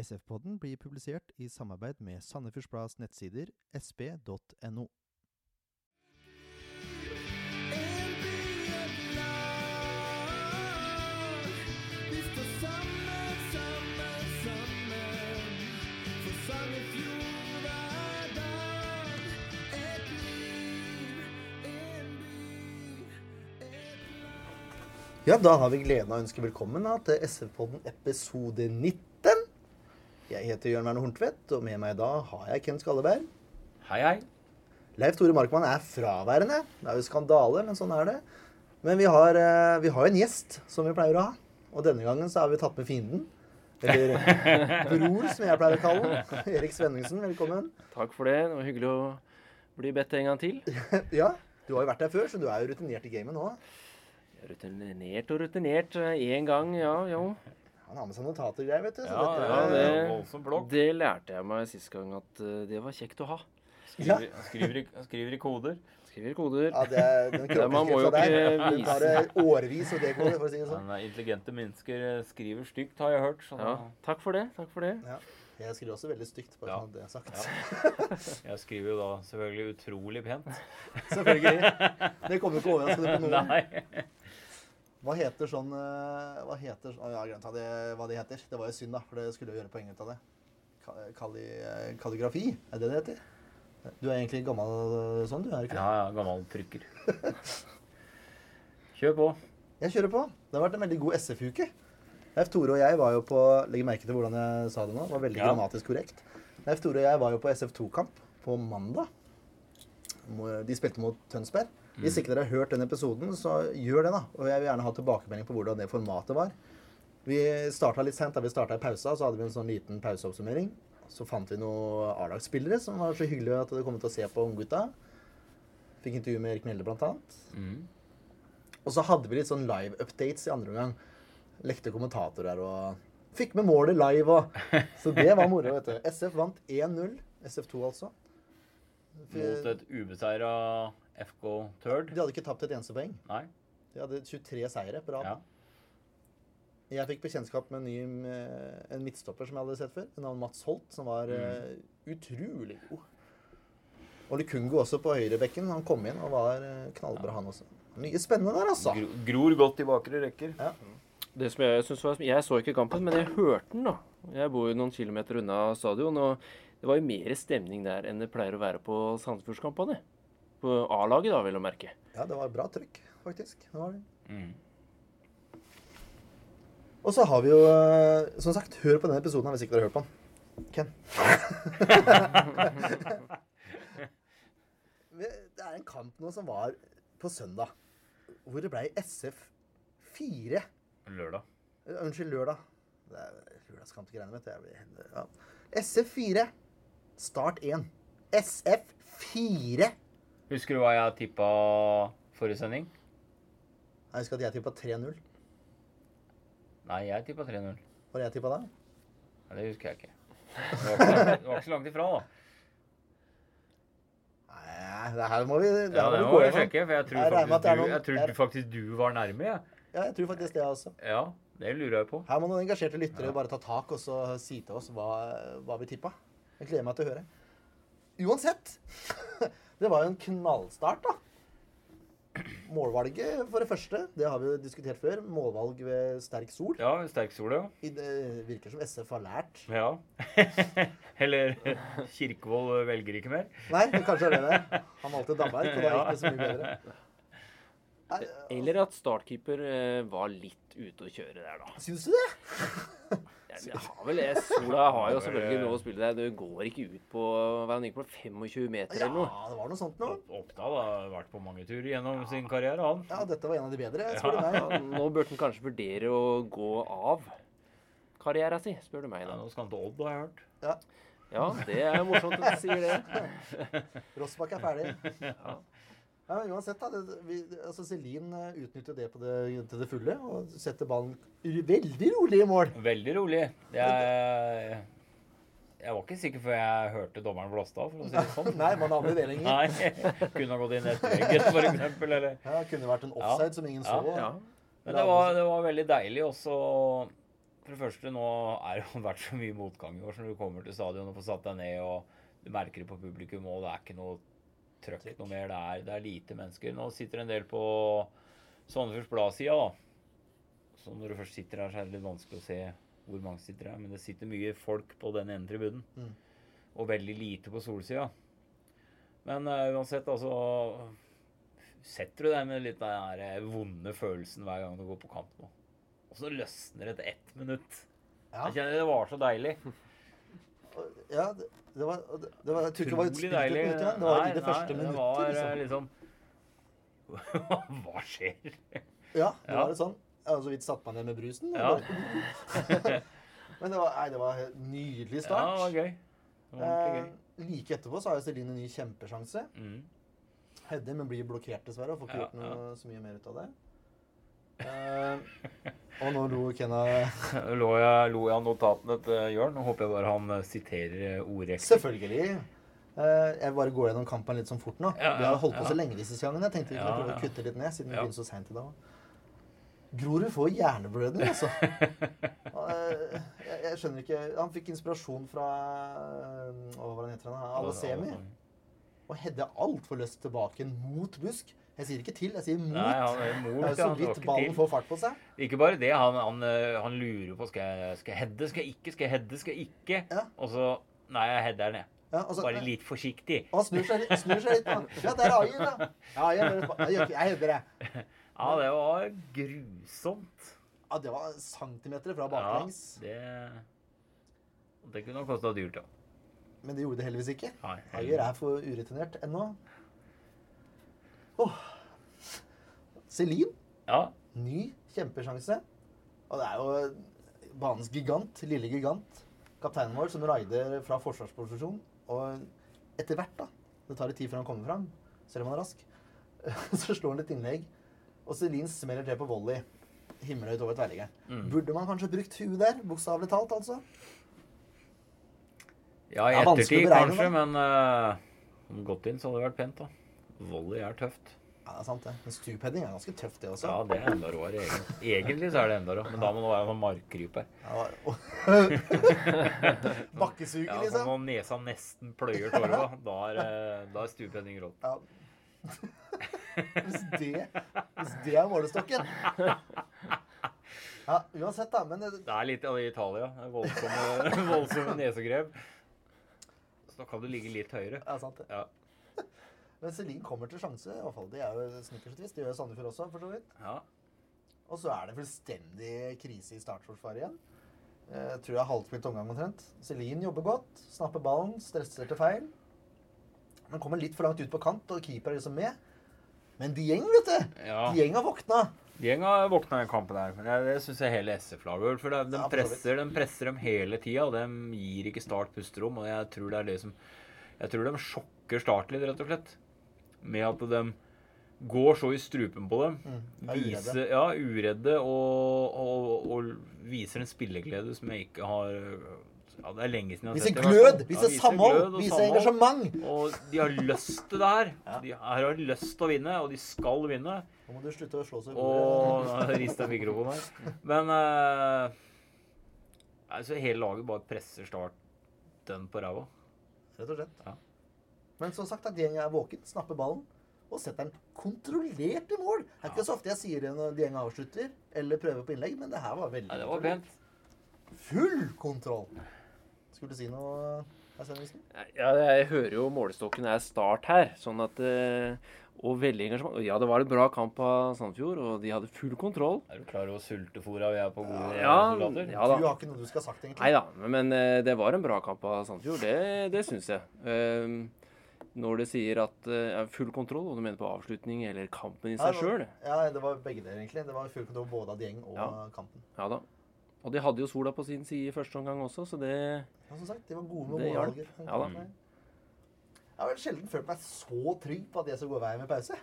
SF-podden blir publisert i samarbeid med Sandefjords nettsider sp.no. Ja, da har vi gleden av å ønske velkommen da, til SF-podden episode 19. Jeg heter Jørn Werner Horntvedt, og med meg da har jeg Ken Skalleberg. Hei, hei. Leif Tore Markmann er fraværende. Det er jo skandale, men sånn er det. Men vi har, eh, vi har en gjest som vi pleier å ha. Og denne gangen så har vi tatt med fienden. Eller bror, som jeg pleier å kalle ham. Erik Svenningsen, velkommen. Takk for det. Det var hyggelig å bli bedt en gang til. Ja, du har jo vært der før, så du er jo rutinert i gamet nå. Rutinert og rutinert. Én gang, ja, jo. Han har med seg notater og greier, vet du. Så Ja, dette, ja, det- Voldsom blokk. Det lærte jeg meg sist gang at eh, det var kjekt å ha. Skriver, skriver, i, skriver i koder. Skriver koder. Ja, det er den Ja, man må jo der. ikke Den tar det årevis å dekode, for å si det sånn. Men er intelligente mennesker eh, skriver stygt, har jeg hørt. Så Ja, takk for det. Takk for det. Ja. Jeg skriver også veldig stygt, bare Ja. sånn at det er sagt. jeg skriver jo da selvfølgelig utrolig pent. Selvfølgelig. Det kommer jo ikke overraskende på noen. Nei. Hva heter sånn eh, Hva heter sånn, Jeg har glemt det, hva det heter. Det var jo synd, da, for det skulle jo gjøre poeng ut av det. Kalli, eh, kalligrafi, er det det heter? Du er egentlig gammel eh, sånn, du? er ikke? Ja, ja, gammel trykker. Kjør på. Jeg kjører på. Det har vært en veldig god SF-uke. Leif Tore og jeg var jo på Legg merke til hvordan jeg sa det nå. Det var veldig Ja. grammatisk korrekt. Leif Tore og jeg var jo på SF2-kamp på mandag. De spilte mot Tønsberg. Hvis ikke dere har hørt den episoden, så gjør det, da. Og jeg vil gjerne ha tilbakemelding på hvordan det formatet var. Vi starta litt sent. Da vi starta i pausa, så hadde vi en sånn liten pauseoppsummering. Så fant vi noen A-lagsspillere som var så hyggelige at de kom til å se på unggutta. Fikk intervju med Erik Mjelde, blant annet. Mm. Og så hadde vi litt sånn live updates i andre omgang. Lekte kommentatorer og Fikk med målet live og Så det var moro, vet du. SF vant 1-0. SF2, altså. Mot et ubeseira FK Tørd. De hadde ikke tapt et eneste poeng. Nei. De hadde 23 seire på rad. Ja. Jeg fikk bekjentskap med en ny med en midtstopper som jeg hadde sett før. En navn Mats Holt, som var eh, utrolig god. Og Lukungo også på høyrebekken. Han kom inn og var knallbra, knallbra, han også. Mye spennende der, altså. Gro- Gror godt i bakre rekker. Ja. Det som Jeg synes var, jeg så ikke kampen, men jeg hørte den. da. Jeg bor jo noen kilometer unna stadion, og det var jo mer stemning der enn det pleier å være på Sandefjordskampene. På A-laget, da, vil du merke. ja, det var bra trykk, faktisk. Det var det. Mm. Og så har vi jo, eh, som sagt, hør på denne episoden hvis ikke dere har hørt på den. Ken. det er en kamp nå som var på søndag, hvor det ble SF 4. Lørdag. Eh, Unnskyld, lørdag. Det er lørdagskamp-greiene, vet du. Ja. SF 4. Start 1. SF 4. Husker du hva jeg tippa forrige sending? Jeg husker at jeg tippa 3-0. Nei, jeg tippa 3-0. Var det jeg tippa da? Nei, Det husker jeg ikke. Det var ikke, det var ikke så langt ifra, da. Nei, det her må vi, det Ja, her det må vi sjekke, for jeg tror Jeg faktisk du, noen- jeg tror jeg- faktisk du var nærme, jeg. Ja, jeg tror faktisk det også. Ja, det lurer jeg på. Her må noen engasjerte lyttere Ja. bare ta tak og så si til oss hva, hva vi tippa. Jeg gleder meg til å høre. Uansett. Det var jo en knallstart, da. Målvalget, for det første, det har vi jo diskutert før. Målvalg ved sterk sol. Ja, sterk sol, ja. I Det virker som SF har lært. Ja. Eller Kirkevold velger ikke mer. Nei, men kanskje er det det. Han valgte Danmark, og da gikk det så mye bedre. Eller at startkeeper eh, var litt ute å kjøre der, da. Syns du det? Ja, jeg har vel det. Sola har jo selvfølgelig noe å spille der. Du går ikke ut på hva han gikk på 25 meter Ja, eller noe. Ja, det var noe sånt nå. Oppdal har vært på mange turer gjennom sin karriere, han. Ja, dette var en av de bedre, spør du meg. Ja, nå burde han kanskje vurdere å gå av karriera si, spør du meg Ja, nå skal han til Odd, har jeg hørt. Ja, Ja, det er morsomt at du sier det. Rossbakk er ferdig. Ja. Ja, uansett, da. Det, vi, altså Celine eh, utnytter det, på det til det fulle og setter ballen veldig rolig i mål. Veldig rolig. Jeg, jeg var ikke sikker før jeg hørte dommeren blåste av, for å si det sånn. Nei, man aner det lenger. Nei. Kunne ha gått inn etter for eksempel. Eller. Ja, kunne vært en offside som ingen Ja, så. Ja. Men det var, det var veldig deilig også. For det første, nå er det vært så mye motgang i år, så når du kommer til stadion og får satt deg ned, og du merker det på publikum, og det er ikke noe trøkk noe mer. Det er, det er lite mennesker. Nå sitter en del på Sandefjords Blad-sida, da. Så når du først sitter her, så er det litt vanskelig å se hvor mange sitter her. Men det sitter mye folk på den ene tribunen. Mm. Og veldig lite på solsida. Men uh, uansett, altså Setter du deg med litt den der eh, vonde følelsen hver gang du går på kamp nå. Og så løsner det etter ett minutt. Ja, Jeg kjenner det var så deilig. ja det, det var, det, var Jeg tror ikke det var et spilt et deilig. minutt engang. Det var Nei, i det første nei, minuttet. Det var liksom. eh, liksom Hva skjer? Ja, det Ja. var litt sånn. Jeg har så vidt satt meg ned med brusen. Ja. Men det var, nei, det var en nydelig Ja, det var start. gøy. Det var ordentlig eh, gøy. like etterpå så har jo Celine en ny kjempesjanse. Mm. Hedde, men blir blokkert dessverre. Og får ikke Ja, gjort noe så mye mer ut av det. Eh, og nå lo Kenna Lo jeg, lo jeg av notatene til Jørn. Nå håper jeg bare han eh, siterer eh. Selvfølgelig. Eh, jeg bare går gjennom kampen litt sånn fort nå. Ja, Vi har holdt på ja. så lenge disse sesongene. Jeg tenkte vi kunne Ja, prøve å kutte litt ned, siden vi Ja. begynte så seint i dag. Grorud får hjerneblødning, altså. Og, jeg, jeg skjønner ikke Han fikk inspirasjon fra Hva var det han heter? Alasemi. Og hedde altfor løst tilbake mot busk. Jeg sier ikke til, jeg sier mot. Nei, han er det mot. er jo så vidt ballen får fart på seg. Ikke bare det, han, han, eh, han lurer på skal jeg, skal jeg heade, skal jeg ikke, skal jeg heade, skal jeg ikke. Ja. Og så Nei, jeg header ned. Ja, og så- Bare litt forsiktig. Han snur seg, snur seg litt. da. Ja, der er Ayer, da. Ja, jeg, jeg, jeg hevder det. Ja, det var grusomt. Ja, det var centimeter fra baklengs. Ja, det Det kunne ha kosta dyrt, ja. Men det gjorde det heldigvis ikke. Ayer er for urutinert ennå. Åh. Celine, Ja, ny kjempesjanse. Og det er jo banens gigant, lille gigant, kapteinen vår, som raider fra forsvarsposisjon. Og etter hvert, da Det tar litt tid før han kommer fram, selv om han er rask. Så slår han et innlegg, og Celine smeller til på volley. Himmelhøyt over tverrliggeren. Mm. Burde man kanskje brukt huet der? Bokstavelig talt, altså. ja i er ettertid beregne, kanskje, da. men uh, om det gått inn, så hadde det vært pent, da. Volley er tøft. Ja, det er sant, det. Men stupheading er ganske tøft, det også. Ja, det er enda råere. Egentlig. egentlig så er det enda råere, men da må det være sånn markkryper. Ja, Bakkesuger, Ja, sånn liksom. når nesa nesten pløyer torva, da er, eh, da er stuepenning rått. Ja. Hvis det, hvis det er målestokken. Ja, uansett, da. Men det, Det er litt av det i Italia. Voldsomme, voldsomme nesegrep. Så da kan du ligge litt høyere. ja, sant det. Ja. Men Celine kommer til sjanse. i hvert fall. Det er jo snekkerstvist. Det gjør Sandefjord også, for så vidt. ja. Og så er det fullstendig krise i startforsvaret igjen. Jeg tror jeg har halvspilt omgang omtrent. Celine jobber godt. Snapper ballen, stresser til feil. Men kommer litt for langt ut på kant, og keeper er liksom med. Men Dieng, vet du! ja. Dieng har våkna. har våkna i kampen her. Men jeg- det syns jeg hele SF-laget har gjort. For de, de, Ja, presser, de presser dem hele tida, og de gir ikke Start pusterom. Og jeg tror det er det som Jeg tror de sjokker Start litt, rett og slett. Med at de går så i strupen på dem. Mm, er uredde. Viser, ja, uredde og, og, og viser en spilleglede som jeg ikke har Ja, det er lenge siden jeg har Viser sett det. i glød, Ja, viser samhold, glød viser samhold. engasjement. Og de har lyst til det her. Ja. De har lyst til å vinne, og de skal vinne. Nå må du slutte å slå seg Og rist den mikrofonen her. Men eh, altså, hele laget bare presser Start den på ræva. Rett og slett. Ja. Men som sagt, at Dieng er våken, snapper ballen og setter den kontrollert i mål. Det er ikke så ofte jeg sier det når Dieng avslutter eller prøver på innlegg, men det her var veldig ja, det var pent. Full kontroll! Skulle du si noe? Ja, jeg hører jo målestokken er start her, sånn at eh, Og veldig engasjement. Ja, det var en bra kamp av Sandefjord, og de hadde full kontroll. Er du klar over hvor sultefòra vi er på gode Ja, soldater? ja Du har ikke noe du skal ha sagt, egentlig? Nei da, men eh, det var en bra kamp av Sandefjord. Det, det syns jeg. Ehm, når du sier at jeg har full kontroll, og du mener på avslutning eller kampen i seg sjøl. Ja, det var begge deler, egentlig. Det var full kontroll både av Dieng og Ja. kampen. Ja da. Og de hadde jo sola på sin side i første omgang også, så det Ja, som sagt, de var gode med Det hjalp. Ja da. Jeg har vel sjelden følt meg så trygg på at jeg skal gå veien med pause.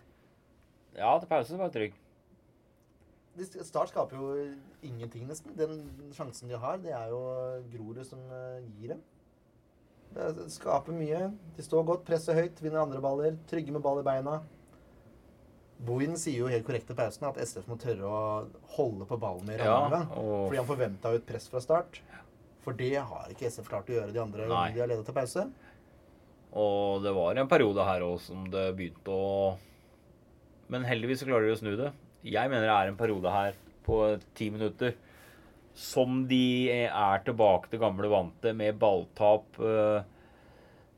Ja, til pause var jeg trygg. Start skaper jo ingenting, nesten. Den sjansen de har, det er jo Grorud som eh, gir dem. Det skaper mye. De står godt, presser høyt, vinner andre baller, trygge med ball i beina. Bohin sier jo helt korrekt i pausen at SF må tørre å holde på ballen mer rammen. Ja, og Fordi han forventa et press fra start. For det har ikke SF klart å gjøre de andre Nei. de har ledet til pause. Og det var en periode her òg som det begynte å Men heldigvis så klarer de å snu det. Jeg mener det er en periode her på ti minutter som de er tilbake til gamle vante med balltap. eh,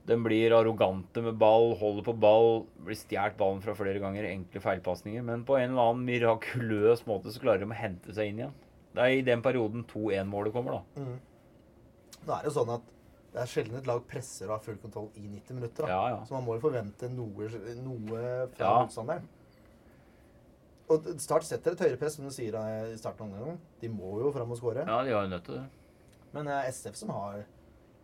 De blir arrogante med ball, holder på ball, blir stjålet ballen fra flere ganger. Enkle feilpasninger. Men på en eller annen mirakuløs måte så klarer de å hente seg inn igjen. Det er i den perioden 2-1-målet kommer, da. Nå er det jo sånn at det er sjelden et lag presser og har full kontroll i 90 minutter. Da. Ja, ja. Så man må jo forvente noe, noe fra Ja. Og Start setter et høyere press, som du sier eh, i starten av omgangen. De må jo fram og skåre. Ja, de har nødt til det. Men det er SF som har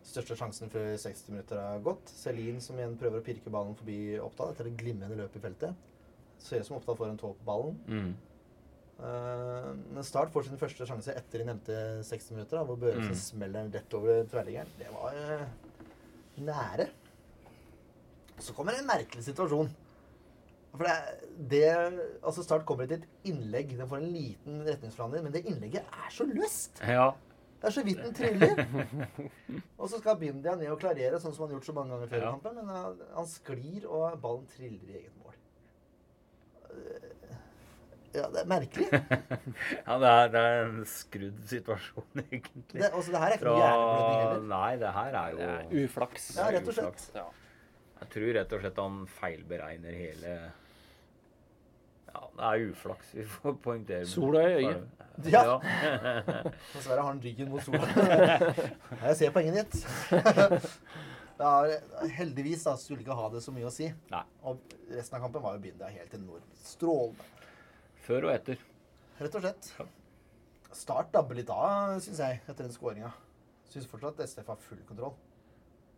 største sjansen før 60 minutter er gått. Celine som igjen prøver å pirke ballen forbi Oppdal etter et glimrende løp i feltet. Ser ut som Oppdal får en tå på ballen. Mm. Eh, men Start får sin første sjanse etter de nevnte 60 minutter, da, hvor Børresen Mm. smeller rett over tverrliggeren. Det var eh, nære. Så kommer en merkelig situasjon. For det, det Altså Start kommer til et innlegg. Den får en liten retningsforandring, men det innlegget er så løst! Ja. Det er så vidt den triller. og så skal Bindia ned og klarere, sånn som han har gjort så mange ganger før i Ja. kampen. Men han, han sklir, og ballen triller i eget mål. Ja, det er merkelig. Ja, det er, det er en skrudd situasjon, egentlig. Det, altså, det her er ikke Fra noe hjerneblødning heller. Nei, det her er Det jo er uflaks. Ja, rett og slett. Ja. Jeg tror rett og slett han feilberegner hele Ja, det er uflaks. Vi får poengtere. Sola i øyet. Ja. Ja. Dessverre har han ryggen mot sola. Jeg ser poenget ditt. Det er, heldigvis da, skulle ikke ha det så mye å si. Nei. Og resten av kampen var jo Bindia helt enormt strålende. Før og etter. Rett og slett. Start dabber litt av, syns jeg, etter den skåringa. Syns fortsatt at SF har full kontroll.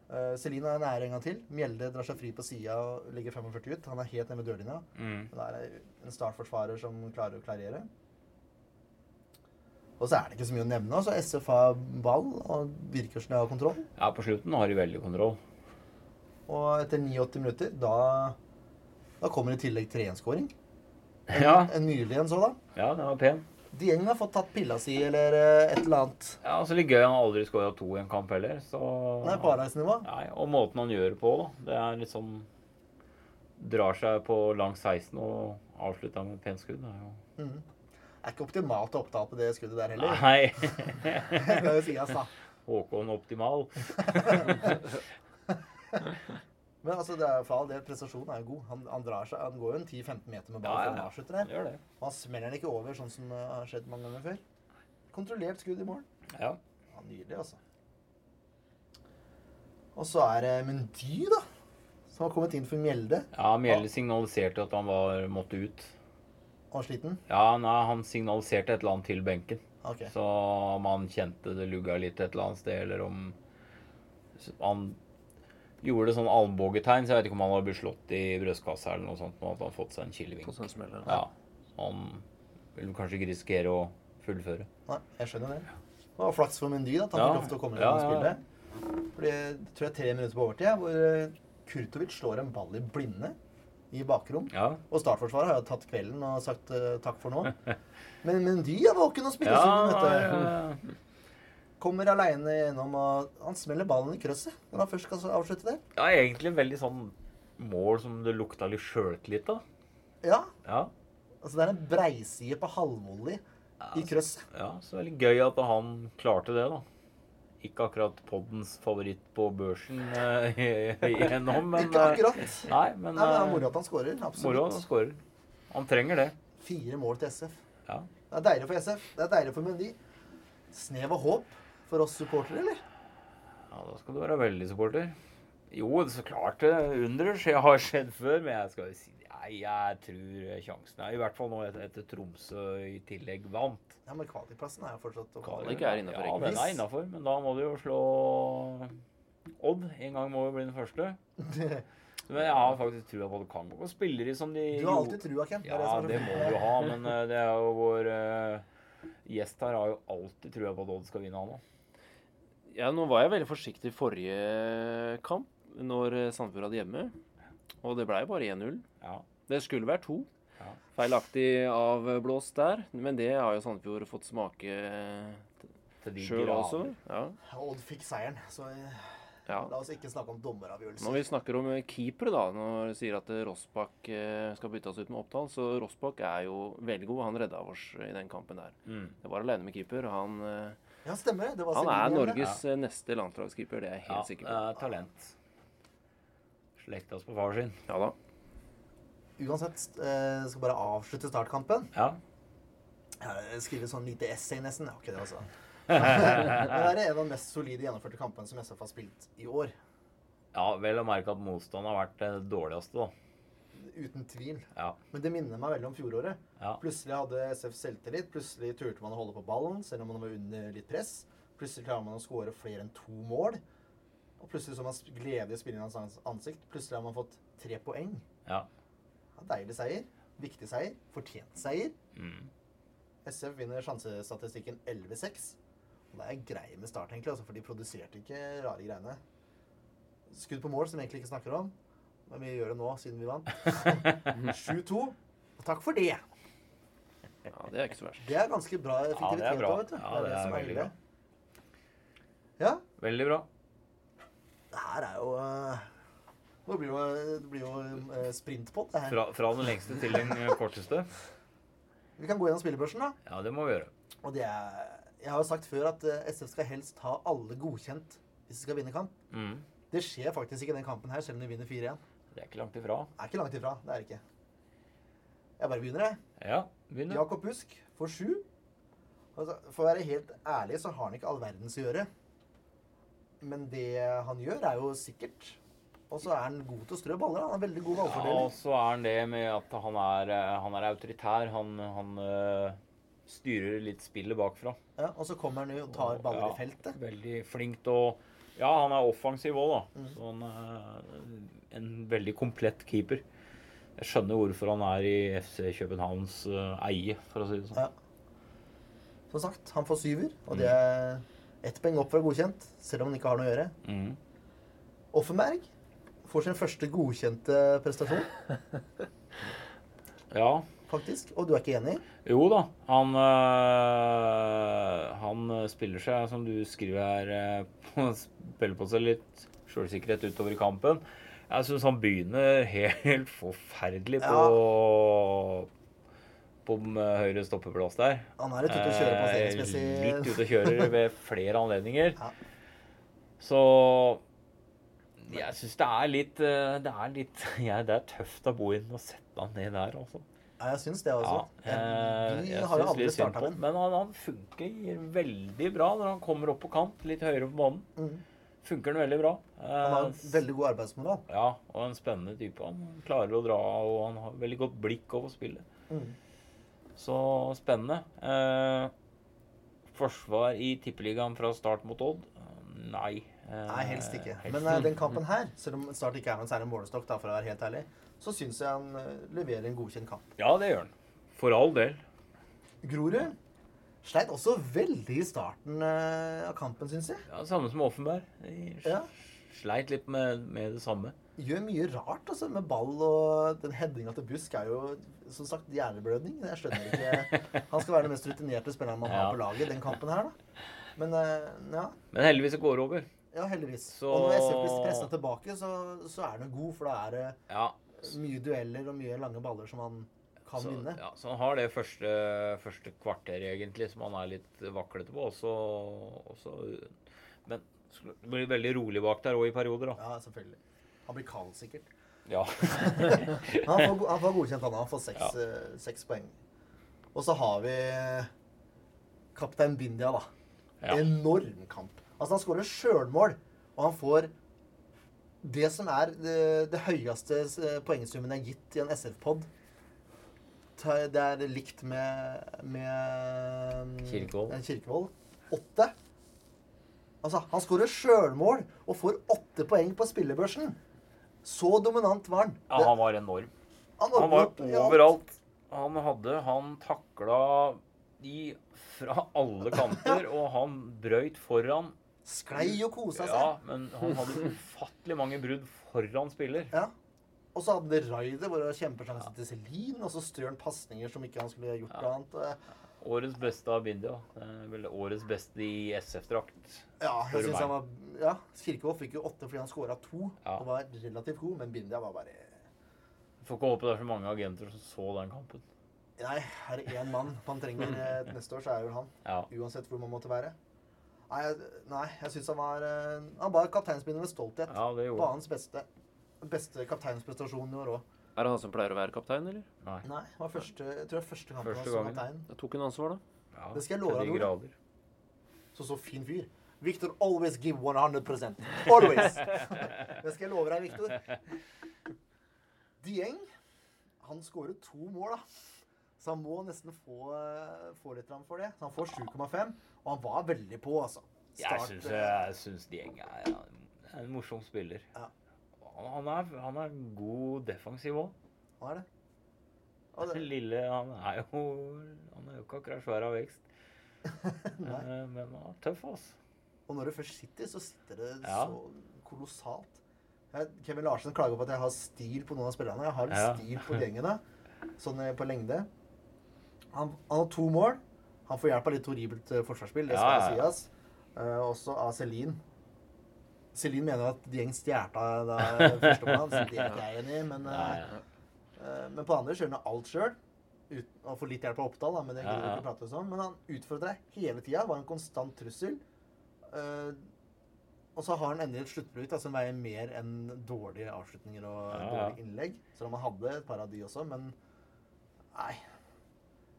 Uh, Celine er nære en gang til. Mjelde drar seg fri på sida og ligger 45 ut. Han er helt nede med dørlinja. Mm. Det er en startforsvarer som klarer å klarere. Og så er det ikke så mye å nevne. altså SF har ball og virker som de har kontroll. Ja, på slutten har de veldig kontroll. Og etter 89 minutter, da, da kommer i tillegg 3-1-skåring. En, Ja. en nylig en så, da. Ja, den var pen. Dieng har fått tatt pilla si eller eh, et eller annet. Ja, så litt gøy. Han har aldri skåra to i en kamp heller. Så Han på A-lagsnivå. Nei, og måten han gjør det på. Det er litt sånn Drar seg på lang 16 og avslutter med et pent skudd. Det er Mhm. Er ikke optimalt å oppta på det skuddet der heller. Nei. Det kan jo sies, da. Håkon Optimal. Men altså, det er for all del, prestasjonen er jo god. Han, han drar seg, han går jo en 10-15 meter med ball Ja, ja, ja. avslutter der. Gjør det. Og han smeller den ikke over, sånn som det har skjedd mange ganger før. Kontrollert skudd i mål. Ja. Ja, nydelig, altså. Og så er det Mendy, da. Som har kommet inn for Mjelde. ja Mjelde signaliserte at han var, måtte ut. Og sliten. Ja, nei, han signaliserte et eller annet til benken. Okay. Så om han kjente det lugga litt et eller annet sted, eller om han gjorde sånn albuetegn, så jeg vet ikke om han hadde blitt slått i brystkassa eller noe sånt, og at han hadde fått seg en kilevink. Sånn ja. Ja. Han vil kanskje ikke risikere å fullføre. Nei, jeg skjønner det. Det var flaks for Mendy at han Ja. fikk lov til å komme inn Ja, og ja, ja. spille. Fordi tror jeg er tre minutter på overtid, hvor eh, Kurtovic slår en ball i blinde i bakrom. Ja. Og startforsvaret har jo tatt kvelden og sagt uh, takk for nå. Men Mendy er våken og spiller Ja, som vet du. Kommer aleine gjennom og Han smeller ballen i krøsset når han først skal avslutte det. ja, egentlig veldig sånn mål som det lukta litt sjøltillit av. Ja. Ja. Altså det er en breiside på halvvolley i krøsset. ja, så veldig gøy at han klarte det, da. Ikke akkurat poddens favoritt på børsen eh, igjennom, men Ikke eh, akkurat. Nei, men, Nei, men det er eh, moro at han skårer. moro at han skårer. Han trenger det. Fire mål til SF. Ja. Det er deilig for SF. Det er deilig for Mendy. Snev av håp for oss supportere, eller? ja, da skal du være veldig supporter. Jo, så klart det. Under har skjedd før, men jeg skal jo si Nei, jeg tror sjansen er I hvert fall nå etter, etter Tromsø i tillegg vant. Ja, men kvalikplassen er jo fortsatt Kvalik er innenfor, Ja, den er innafor, men da må du jo slå Odd. En gang må jo bli den første. Men jeg har faktisk trua på at det kan gå. Og spiller de som de Du har alltid trua, Ken. Ja, det må du ha, men eh, det er jo vår uh, gjest her har jo alltid trua på at Odd skal vinne, han òg. Ja, nå var jeg veldig forsiktig i forrige kamp, når eh, Sandefjord hadde hjemme. Og det blei bare 1-0. Ja. Det skulle vært to. Ja. Feilaktig avblåst der, men det har jo Sandefjord fått smake Til de sjøl også. Ja. Odd fikk seieren, så eh, ja. la oss ikke snakke om dommeravgjørelser. Når vi snakker om keepere, da, når vi sier at Rossbakk eh, skal byttes ut med Oppdal, så Rossbakk er jo veldig god. Han redda oss i den kampen der. Mm. Det var alene med keeper. Han, eh, Ja, stemmer det. Det var han er Norges ja. neste landslagskeeper, det er jeg Ja, helt sikker det på. er talent. Slektas på far sin. Ja da. Uansett, eh, skal bare avslutte startkampen. Ja. Jeg skriver sånn lite essay nesten. Ja, ikke det, altså. Det er en av de mest solide gjennomførte kampene som SF har spilt i år. ja, vel å merke at motstanden har vært det dårligste, da. Uten tvil. Ja. Men det minner meg veldig om fjoråret. Ja. Plutselig hadde SF selvtillit. Plutselig turte man å holde på ballen selv om man var under litt press. Plutselig klarer man å skåre flere enn to mål. Og plutselig så man glede i spillernes ans- ansikt. Plutselig har man fått tre poeng. ja. Ja, deilig seier. Viktig seier. Fortjent seier. Mm. SF vinner sjansestatistikken 11-6. Og det er grei med start, egentlig, altså, for de produserte ikke rare greiene. Skudd på mål, som vi egentlig ikke snakker om. Men vi gjør det nå, siden vi vant. 7-2. Og takk for det. Ja, Det er ikke så verst. Det er ganske bra effektivitet. Ja, det er bra. vet du. Ja, det er som veldig bra. Ja, Veldig bra. det her er jo eh, Det blir jo, det blir jo eh, sprintpott, det her. Fra, fra den lengste til den eh, korteste. Vi kan gå gjennom spillebørsen, da. Ja, det må vi gjøre. Og det er Jeg har jo sagt før at eh, SF skal helst ha alle godkjent hvis de skal vinne kamp. Mm. Det skjer faktisk ikke i den kampen her, selv om de vinner 4-1. Det er ikke langt ifra. Det er ikke langt ifra. Det er det ikke. Jeg bare begynner, jeg. Ja, begynner. Jakob Busk får sju. Altså, for å være helt ærlig så har han ikke all verdens å gjøre. Men det han gjør, er jo sikkert. Og så er han god til å strø baller. Han har veldig god Ja, og så er han det med at han er, eh, han er autoritær. Han, han eh, styrer litt spillet bakfra. Ja, og så kommer han jo og tar baller i feltet. Veldig flink til å Ja, han er offensiv òg, da. Mm. Så han er en veldig komplett keeper. Jeg skjønner hvorfor han er i FC Københavns eh, eie, for å si det sånn. Ja. Som sagt, han får syver. Og det er ett poeng opp fra godkjent, selv om han ikke har noe å gjøre. Mm. Offenberg får sin første godkjente prestasjon, Ja. Faktisk. Og du er ikke enig? Jo da. Han, øh, han spiller seg, som du skriver her, øh, spiller på seg litt sjølsikkerhet utover i kampen. Jeg syns han begynner helt forferdelig på På øh, høyre stoppeplass der. Han er litt ute å kjøre Eh, passeringsmessig. Litt ute å kjøre ved flere anledninger. Ja. Så jeg syns det er litt Det er litt ja, Det er tøft å bo inn og sette han ned der, altså. Ja, jeg syns det også. Ja, jeg, Vi jeg har jo aldri starta den. Men han, han funker veldig bra når han kommer opp på kant, litt høyere på banen. Mm. Funker den veldig bra. Han har en veldig god arbeidsmoral. ja, og en spennende type. Han klarer å dra, og han har veldig godt blikk over spillet. Mm. Så spennende. Eh, forsvar i Tippeligaen fra start mot Odd? Nei. Eh, Nei, helst ikke. helst Men eh, den kampen her, selv om Start ikke er noen særlig målestokk, da, for å være helt ærlig, så syns jeg han eh, leverer en godkjent kamp. Ja, det gjør han. For all del. Grorud sleit også veldig i starten eh, av kampen, syns jeg. Ja, Samme som Offenberg. Ja. sleit litt med, med det samme. Gjør mye rart altså, med ball, og den headinga til Busk er jo som sagt hjerneblødning. Jeg skjønner ikke Han skal være den mest rutinerte spilleren man har på laget den kampen her, da. Men eh, ja. Men heldigvis det går over. Ja, heldigvis. Så- Og når SF blir pressa tilbake, så, så er den god, for da er det Ja, mye dueller og mye lange baller som han kan så, vinne. ja, så han har det første, første kvarteret egentlig som han er litt vaklete på. Også, også, Men det blir veldig rolig bak der òg i perioder, da. Ja, selvfølgelig. Han blir kald, sikkert. Ja. Han får, han får godkjent, han. Han får seks, Ja. uh, seks poeng. Og så har vi kaptein Bindia, da. Ja. Enorm kamp. Altså, han skårer sjølmål, og han får det som er det, det høyeste poengsummen jeg har gitt i en SF-pod. Det er likt med, med mm, Kirkevold. Åtte. Altså, han skårer sjølmål og får åtte poeng på spillebørsen. Så dominant var han. ja, han var enorm. han Han var overalt. Han hadde Han takla de fra alle kanter, og han brøyt foran. Sklei og kosa seg. Ja, men han hadde ufattelig mange brudd foran spiller. Ja. Og så hadde raidet hvor det var kjempesjanse til Celine, og så strør han pasninger som ikke han skulle gjort Ja. annet. Årets beste av Bindia. Vel årets beste i SF-drakt. Ja, jeg synes han var Ja, Kirkevold fikk jo åtte fordi han skåra to Ja. og var relativt god, men Bindia var bare Får ikke håpe det er så mange agenter som så den kampen. Nei, er det én mann man trenger eh, neste år, så er det vel han. Ja. Uansett hvor man måtte være. Nei, nei, jeg syns han var eh, Han bar kapteinspinnet med stolthet. ja, det gjorde Banens hans beste, beste kapteinsprestasjon i år òg. Er det han som pleier å være kaptein, eller? Nei. Nei, det var første, jeg tror det var første kampen Første han som kaptein. Da tok han ansvar, da. Ja, Det skal jeg love deg, Ole. Så så fin fyr. Victor always give 100% Always! Det skal jeg love deg, Victor. Dieng, han skårer to mål, da. Så han må nesten få, eh, få litt fram for det. Så han får 7,5, og han var veldig på, altså. Start, jeg syns Dieng er er en morsom spiller. Ja. Han er, han er god defensiv òg. Hva er det? Og det Lille Han er jo Han er jo ikke akkurat svær av vekst. Eh, Men han er tøff, altså. og når du først sitter, så sitter det Ja. så kolossalt. Jeg, Kevin Larsen klager på at jeg har stil på noen av spillerne. Jeg har litt Ja. stil på gjengene, sånn eh, på lengde. Han, han har to mål. Han får hjelp av litt horribelt eh, forsvarsspill, det skal ja, ja. sies. Uh, også av Celine. Celine mener at Dieng stjal av førstemann, det er ikke jeg enig i. Men, uh, men på andre han alt sjøl. Og får litt hjelp av Oppdal, da, men det gidder vi ikke prate om. Men han utfordrer deg hele tida. Var en konstant trussel. Og så har han endelig et sluttprodukt som veier mer enn dårlige avslutninger og dårlige innlegg. Selv om han hadde et par av de også, men nei.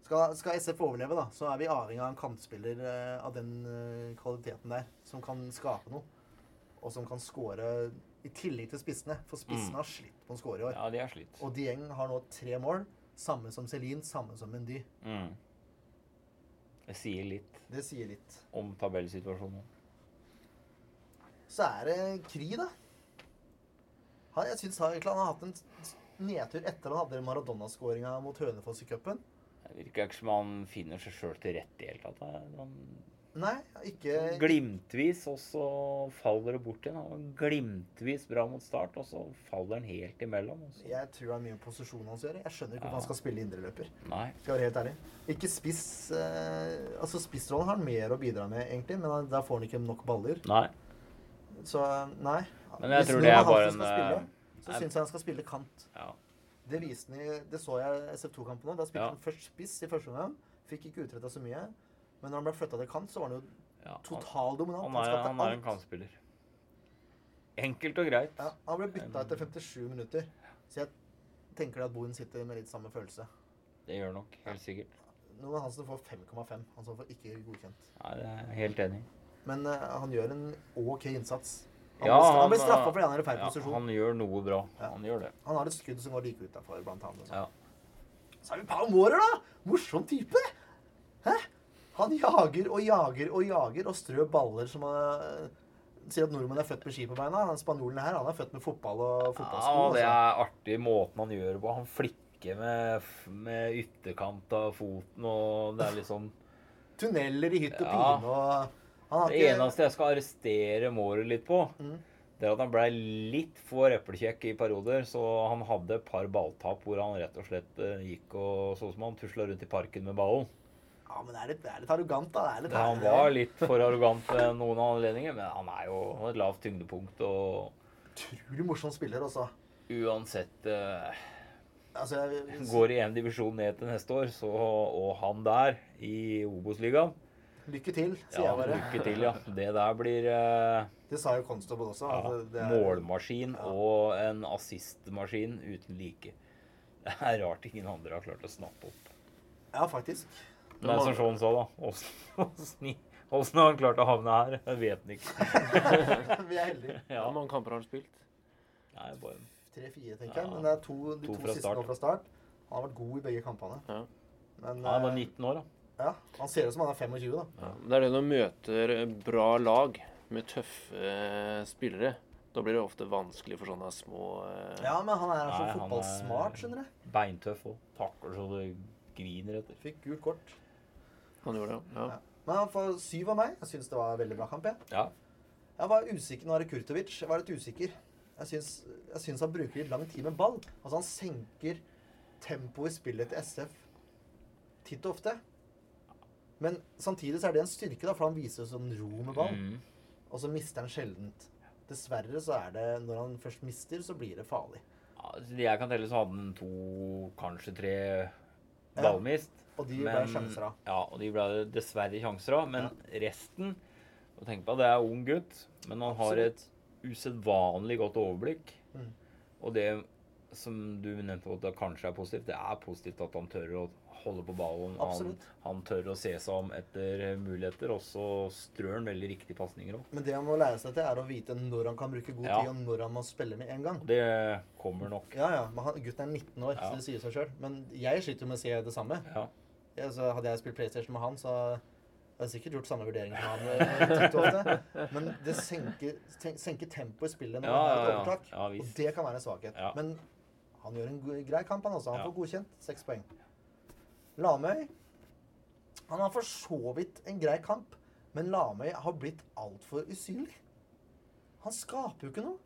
Skal, skal SF overleve, da, så er vi avhengig av en kantspiller eh, av den eh, kvaliteten der. Som kan skape noe. Og som kan score i tillegg til spissene. For spissene Mm. har slitt på å score i år. Ja, de har slitt. Og Dieng har nå tre mål. Samme som Celine, samme som Mendy. Mm. Det sier litt Det sier litt. om tabellsituasjonen. Så er det Kry, da. Han, jeg syns han, har hatt en nedtur etter han hadde Maradona-skåringa mot Hønefoss i cupen. Det virker ikke som han finner seg sjøl til rette i det hele tatt. Han Nei, ikke Glimtvis, og så faller det bort igjen. Han var glimtvis bra mot start, og så faller han helt imellom. Jeg tror det er mye med posisjonen hans å gjøre. Jeg skjønner ikke Ja. hvorfor han skal spille indreløper. Skal være helt ærlig. Ikke spiss eh, Altså Spissrollen har han mer å bidra med, egentlig, men der får han ikke nok baller. Nei. Så nei. Men jeg Hvis tror det er bare en, spille, eh, Så syns jeg han skal spille kant. Ja. Det i, det så jeg i SF2-kampen nå. Da spilte Ja. han først spiss i første omgang. Fikk ikke utretta så mye. Men når han ble flytta til kant, så var han jo ja. Han, totaldominant. han, Han, er, skapte han er en kantspiller. Enkelt og greit. Ja, han ble bytta etter 57 minutter. Så jeg tenker at Boen sitter med litt samme følelse. Det gjør nok helt sikkert. Nå er han som får 5,5. Han som får ikke godkjent. Nei, det er jeg helt enig. Men uh, han gjør en OK innsats. Han, Ja, blir, han blir straffa fordi han er i feil Ja, posisjon. han gjør noe bra. Ja. Han gjør det. Han har et skudd som går like utafor, blant annet. Ja. Så er vi Pau Mårer, da! Morsom type! Hæ? Han jager og jager og jager og strør baller som han Sier at nordmenn er født med ski på beina. Han Spanjolen her han er født med fotball og fotballsko. Ja, det altså. er artig måten han gjør det på. Han flikker med, med ytterkant av foten, og det er liksom Tunneler i hytt og pine og han Det ikke, eneste jeg skal arrestere Mårer litt på, Mm. det er at han ble litt for eplekjekk i perioder. Så han hadde et par balltap hvor han rett og slett eh, gikk og så ut som han tusla rundt i parken med ballen. Ja, men det er litt, det er litt arrogant, da. Det er litt Han var litt for arrogant ved noen anledninger, men han er jo han har et lavt tyngdepunkt. Og Utrolig morsom spiller, altså. uansett eh, altså jeg, Går i en divisjon ned til neste år, så, og han der i Obos-ligaen Lykke til, sier Ja, jeg bare. lykke til, ja. Det der blir uh, Det sa jo Constable også. ja, altså, det er- målmaskin ja. og en assistmaskin uten like. Det er rart ingen andre har klart å snappe opp. Ja, faktisk. Men som Sean sa, da åssen- har han klart å havne her? Jeg vet han ikke. Vi er heldige. Ja, Hvor mange kamper har han spilt. Nei, bare Tre-fire, tenker jeg. Men det er to, de To to, siste start. nå fra start. Han har vært god i begge kampene. Ja. Men Han var eh, 19 år, da. Ja, han ser ut som han er 25, da. Ja. Det er det når du møter bra lag med tøffe eh, spillere. Da blir det ofte vanskelig for sånne små eh, Ja, men han er så Nei, fotballsmart, skjønner du. Beintøff og takler så det griner etter. Fikk gult kort. Han gjorde det, ja. Ja. Men han får syv av meg. Jeg syns det var en veldig bra kamp. Jeg, Ja. jeg var usikker. Nå er det Kurtovic. Jeg var litt usikker. Jeg syns, jeg syns han bruker litt lang tid med ball. Altså Han senker tempoet i spillet til SF titt og ofte. Men samtidig så er det en styrke, da, for han viser sånn ro med ball. Mm. Og så mister han sjeldent. Dessverre så er det Når han først mister, så blir det farlig. Ja, de jeg kan telle, så hadde han to, kanskje tre ballmist. Og de ble sjanser av. Ja, og de ble dessverre sjanser av. Men resten og Tenk på at det er ung gutt, men han har et usedvanlig godt overblikk. Mm. Og det som du nevnte at det kanskje er positivt, det er positivt at han tør å holde på ballen. Han, han tør å se seg om etter muligheter, og så strør han veldig riktige pasninger òg. Men det han må lære seg til, er å vite når han kan bruke god Ja. tid, og når han må spille med en gang. Det kommer nok. Ja, ja, men han, Gutten er 19 år, Ja. så det sier seg sjøl. Men jeg sliter med å se det samme. Ja. Ja, hadde jeg spilt PlayStation med han, så jeg sikkert gjort samme vurdering som han. eh. Men det senker, senker tempoet i spillet når man har et ja. overtak. Og det kan være en svakhet. Ja. Men han gjør en grei kamp, han også. Han får godkjent seks poeng. Lamøy Han har for så vidt en grei kamp, men Lamøy har blitt altfor usynlig. Han skaper jo ikke noe.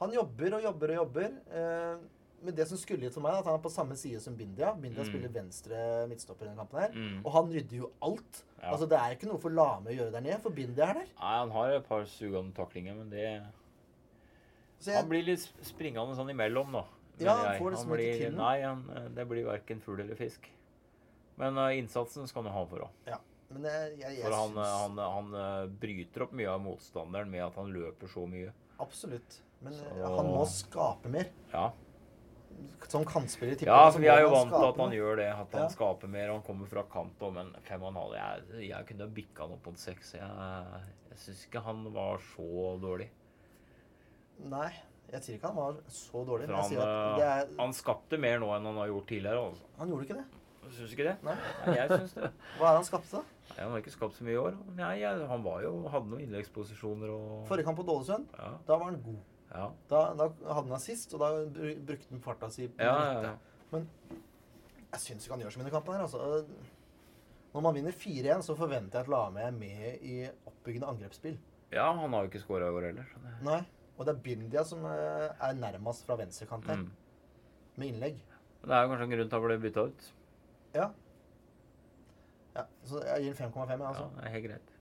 Han jobber og jobber og jobber. Eh, men det som skulle gitt for meg, er at han er på samme side som Bindia. Bindia Mm. spiller venstre midtstopper i denne kampen her. Mm. Og han rydder jo alt. Ja. Altså Det er ikke noe for Lame å gjøre der nede, for Bindia er der. Nei, han har et par sugende taklinger, men det Så Han blir litt springende sånn imellom, da. Ja, han får liksom ikke til noe. Nei, han, eh, det blir verken fugl eller fisk. Men uh, innsatsen skal han ha for òg. men jeg, jeg, jeg For han, eh, han, han eh, bryter opp mye av motstanderen med at han løper så mye. Absolutt. Men Så- eh, han må skape mer. Ja, Som kantspiller i ja vi er jo vant til at han gjør det. At han Ja. skaper mer. Han kommer fra kant òg, Men fem og en halv Jeg, jeg kunne bikka han opp på en seks. Jeg, jeg syns ikke han var så dårlig. Nei, jeg sier ikke han var så dårlig. Men jeg sier at det eh, er, han skapte mer nå enn han har gjort tidligere. Altså. han gjorde ikke det. Syns ikke det? Nei. Nei, jeg syns det. Hva er det han skapte, da? Nei, han har ikke skapt så mye i år. Nei, jeg, han var jo, hadde noen innleggsposisjoner og Forrige kamp på Ålesund, Ja. da var han god. ja. Da, da hadde han assist, og da brukte han farta si på Ja, ja, ja. Men jeg syns ikke han gjør så mye i kampen her. Altså. Når man vinner 4-1, så forventer jeg at Lame er med i oppbyggende angrepsspill. ja, han har jo ikke scora i år heller. det- Nei. Og det er Bindia som eh, er nærmest fra venstrekant her, Mm. med innlegg. Det er jo kanskje en grunn til at han ble bytta ut. Ja. ja. Så jeg gir den 5,5, jeg, Ja, altså. det er helt greit.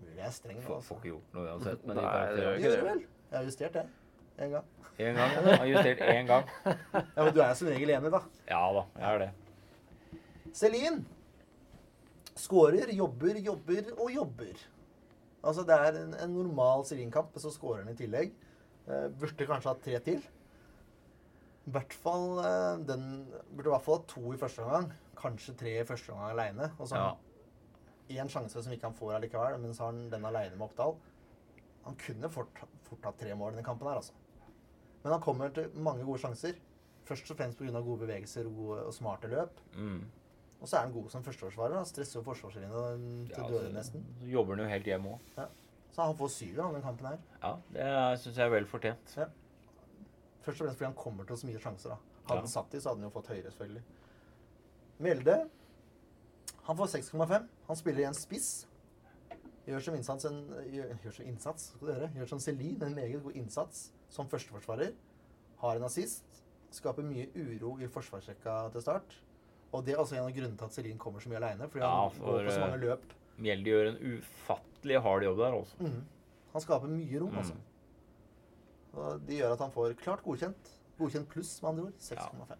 Mulig jeg er streng nå, Får, altså. får ikke gjort noe uansett Men Nei, det gjør. Ikke det. vel? Jeg har justert det. En gang. Én gang. Jeg har justert én gang. Ja, Men du er som regel enig, da. Ja da, jeg er det. Celine skårer, jobber, jobber og jobber. Altså, det er en, en normal Celine-kamp, men så skårer han i tillegg. Eh, burde kanskje hatt tre til. I hvert fall eh, den Burde i hvert fall ha to i første omgang. Kanskje tre i første omgang aleine. Og så har Ja. sjanse som ikke han får allikevel, men så har han den aleine med Oppdal. Han kunne fort, fort hatt tre mål i denne kampen her, altså. Men han kommer til mange gode sjanser. Først og fremst pga. gode bevegelser og, gode, og smarte løp. Mm. Og så er han god som førsteforsvarer. Han stresser jo forsvarslinja til Ja, døde, nesten. så jobber han jo helt hjemme òg. Så han får syv av den kampen her. Ja, det syns jeg er vel fortjent. Først og fremst fordi han kommer til så mye sjanser. da. Hadde Ja. han satt i, så hadde han jo fått høyere, selvfølgelig. Mjelde han får 6,5. Han spiller i en spiss. Gjør som innsats en, gjør, gjør som innsats, skal du høre. Gjør som Celine, en meget god innsats som førsteforsvarer. Har en assist. Skaper mye uro i forsvarsrekka til start. Og det er også en av grunnene til at Celine kommer så mye aleine. Fordi Ja, han for, går på så mange eh, løp. Mjeldi gjør en ufattelig hard jobb der, altså. Mm. Han skaper mye rom, Mm. altså. Og det gjør at han får klart godkjent. Godkjent pluss, med andre ord. 6,5.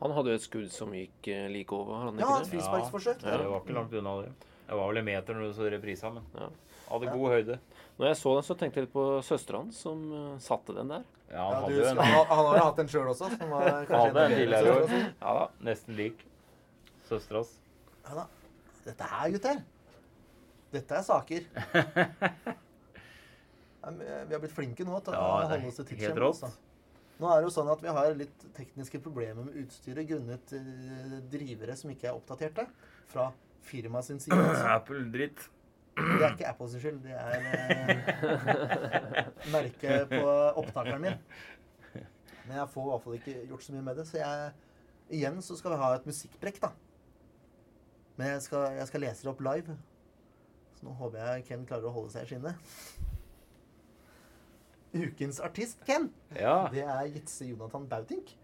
Han hadde jo et skudd som gikk eh, like over, han Ja, et det? frisparksforsøk. Ja, det var ikke langt unna det. Det var vel en meter når du så reprisa, men Ja. Hadde god høyde. Når jeg så den, så tenkte jeg litt på søstera hans, som eh, satte den der. Ja, Ja, han hadde jo du, en han, han har jo hatt en sjøl også. Som var Hadde en tidligere år. Ja da, nesten lik. Søsteras. Ja da. Dette her, gutter. Dette er saker. Vi har blitt flinke nå til å Ja, holde oss til tidsskjemaet. Altså. Nå er det jo sånn at vi har litt tekniske problemer med utstyret grunnet eh, drivere som ikke er oppdaterte. Fra firmaet sin side. Altså. Apple-dritt. Det er ikke Apples skyld. Det er eh, merket på opptakeren min. Men jeg får i hvert fall ikke gjort så mye med det. Så jeg, igjen så skal vi ha et musikkbrekk, da. Men jeg skal, jeg skal lese det opp live. Så nå håper jeg Ken klarer å holde seg i skinnet. ukens artist, Ken, Ja. det er Jitse Jonathan Bautink.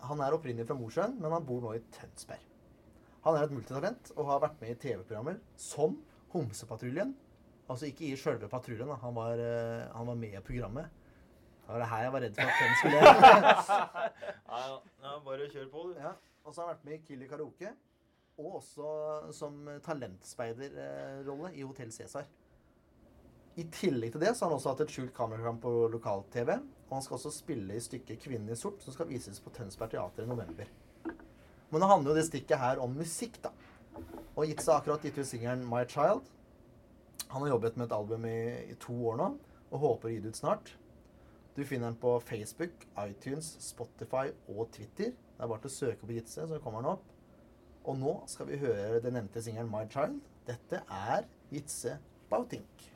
Han er opprinnelig fra Mosjøen, men han bor nå i Tønsberg. Han er et multitalent og har vært med i TV-programmer som Homsepatruljen. Altså ikke i sjølve patruljen, da. Han var, eh, han var med i programmet. Det var det her jeg var redd for at den skulle Ja, ja, bare kjør på, du. ja. Og så har han vært med i Killer karaoke. Og også som talentspeiderrolle i Hotell Cæsar. I tillegg til det så har han også hatt et skjult kameraprogram på lokal-TV. Og han skal også spille i stykket 'Kvinnen i sort', som skal vises på Tønsberg Teater i november. Men nå handler jo det stikket her om musikk, da. Og Jitse har akkurat gitt ut singelen 'My Child'. Han har jobbet med et album i, i to år nå, og håper å gi det ut snart. Du finner den på Facebook, iTunes, Spotify og Twitter. Det er bare til å søke på Jitse, så kommer den opp. Og nå skal vi høre den nevnte singelen 'My Child'. Dette er Jitse Bautink.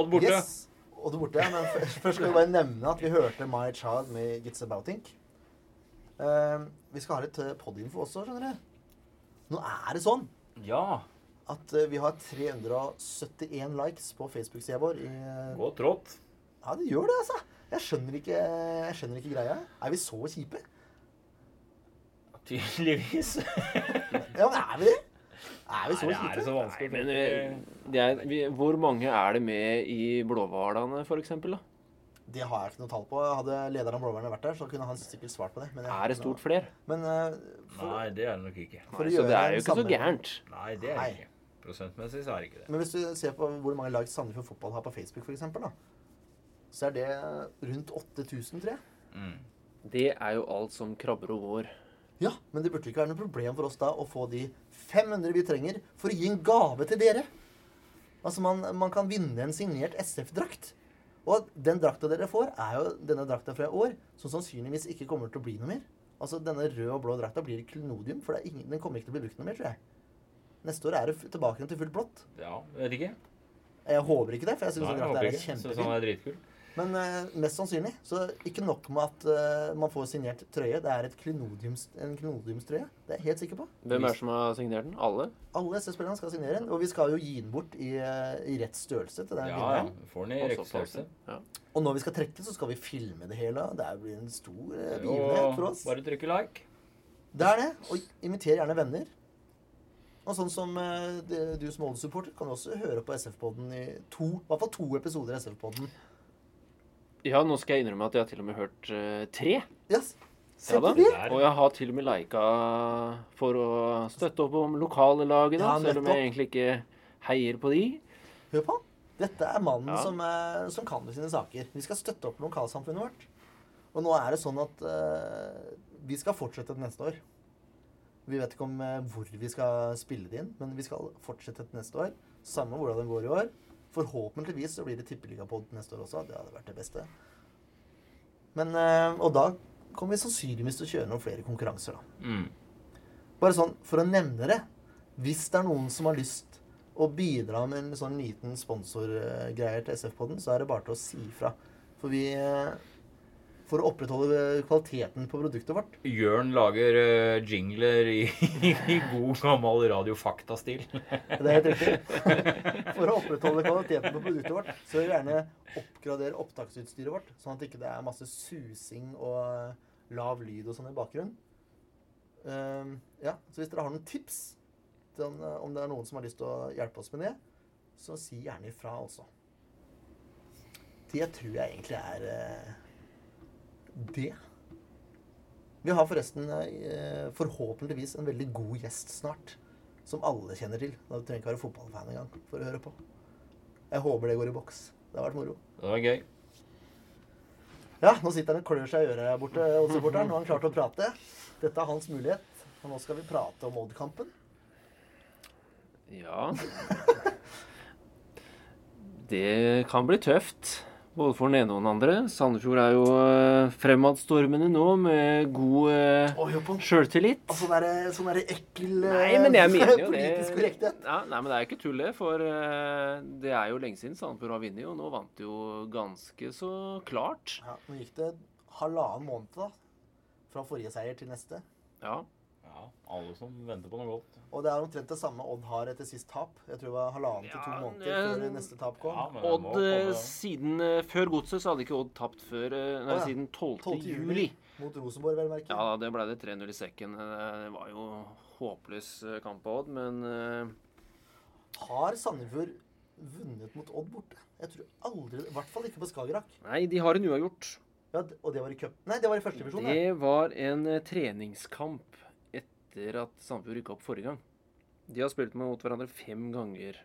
Odd borte. Yes. Og du borte, men først skal vi bare nevne at vi hørte My Child med Gitz Aboutink. Uh, vi skal ha litt eh, podinfo også, skjønner du. Nå er det sånn Ja. at uh, vi har 371 likes på Facebook-sida vår. I, uh, Godt trådt. ja, det gjør det, altså. Jeg skjønner, ikke, jeg skjønner ikke greia. Er vi så kjipe? Tydeligvis. Ja, men er vi det? Er vi så Nei, er det så vanskelig? Nei, Men eh, det er, vi, hvor mange er det med i Blåhvalene, f.eks.? Det har jeg ikke noe tall på. Hadde lederen av Blåhvalene vært der, så kunne han sikkert svart på det. Men jeg Er det stort noe- flere? Men eh, for, Nei, det er det nok ikke. for å Så det er jo ikke så gærent. Nei, det er det ikke. Prosentmessig så er det ikke det. Men hvis du ser på hvor mange likes Sandefjord Fotball har på Facebook, for eksempel, da, så er det rundt 8000, tror jeg. Mm. Det er jo alt som krabber og går. Ja, men det burde ikke være noe problem for oss da å få de 500 vi trenger for å gi en gave til dere. Altså, man, man kan vinne en signert SF-drakt. Og den drakta dere får, er jo denne drakta fra i år, som sannsynligvis ikke kommer til å bli noe mer. Altså, denne røde og blå drakta blir klenodium, for det er ingen, den kommer ikke til å bli brukt noe mer, tror jeg. Neste år er det tilbake til fullt blått. Ja, vet ikke. Jeg håper ikke det, for jeg syns den drakta er kjempefin. han er dritkul. Men uh, mest sannsynlig. Så ikke nok med at uh, man får signert trøye. Det er et klenodiums, en klinodiumstrøye. Det er jeg helt sikker på. Hvem er det som har signert den? Alle? Alle SS-spillerne skal signere den. Og vi skal jo gi den bort i, eh, i rett størrelse til den Ja, ja. vinneren. Får den i rett størrelse. Ja. Og når vi skal trekke, så skal vi filme det hele. Det blir en stor uh, begivenhet for oss. Bare trykke like. Det er det. Og inviter gjerne venner. Og sånn som uh, du som Old-supporter kan jo også høre på SF-podden i to, i hvert fall to episoder av SF-podden. Ja, nå skal jeg innrømme at jeg har til og med hørt uh, tre. Yes. Se Ja på det! Og jeg har til og med lika for å støtte opp om lokale da, Ja, selv om jeg egentlig ikke heier på de. Hør på han. Dette er mannen Ja. som, eh, som kan sine saker. Vi skal støtte opp lokalsamfunnet vårt. Og nå er det sånn at uh, vi skal fortsette til neste år. Vi vet ikke om uh, hvor vi skal spille det inn, men vi skal fortsette til neste år. Samme hvordan det går i år. Forhåpentligvis så blir det tippeligapod neste år også. Det hadde vært det beste. Men, eh, og da kommer vi sannsynligvis til å kjøre noen flere konkurranser, da. Mm. Bare sånn for å nevne det. Hvis det er noen som har lyst å bidra med en sånn liten sponsorgreier til SF-podden, så er det bare til å si ifra. For vi eh, For å opprettholde kvaliteten på produktet vårt Jørn lager uh, jingler i, i god gammel radiofakta-stil. Det er helt riktig. For å opprettholde kvaliteten på produktet vårt, så vil vi gjerne oppgradere opptaksutstyret vårt, sånn at det ikke er masse susing og lav lyd og sånn i bakgrunnen. Uh, ja, så hvis dere har noen tips om, om det er noen som har lyst til å hjelpe oss med det, så si gjerne ifra, altså. Det tror jeg egentlig er eh, det. Vi har forresten eh, forhåpentligvis en veldig god gjest snart som alle kjenner til. Da trenger ikke være fotballfan engang for å høre på. Jeg håper det går i boks. Det har vært moro. Det var gøy. Ja, nå sitter han og klør seg i øret her borte, Odd-supporteren. Nå har han klart å prate. Dette er hans mulighet. Og nå skal vi prate om Odd-kampen. Ja. Det kan bli tøft. Både for den ene og den andre. Sandefjord er jo eh, fremadstormende nå med god uh, sjøltillit. Og sånn derre sånn der ekkel eh, Nei, men jeg mener jo politisk korrekthet. Ja, nei, men det er ikke tull, det. For eh, det er jo lenge siden Sandefjord har vunnet, og nå vant de jo ganske så klart. Ja, nå gikk det halvannen måned da, fra forrige seier til neste. Ja. Ja, alle som venter på noe godt. Og det er omtrent det samme Odd har etter sist tap. Jeg tror det var halvannen til to Ja, måneder før før neste tap kom. Ja, Odd eh, komme. siden eh, Før godset så hadde ikke Odd tapt før eh, nei, ja. siden 12. 12. juli. Mot Rosenborg, vel merke. Ja, det ble det 3-0 i sekken. Eh, Det var jo håpløs eh, kamp av Odd, men uh... Har Sandefjord vunnet mot Odd borte? Jeg tror aldri I hvert fall ikke på Skagerrak. Nei, de har en uavgjort. Ja, og det var i cup. Nei, det var i første divisjon. det. Var en eh, treningskamp etter at Sandefjord rykka opp forrige gang. De har spilt mot hverandre fem ganger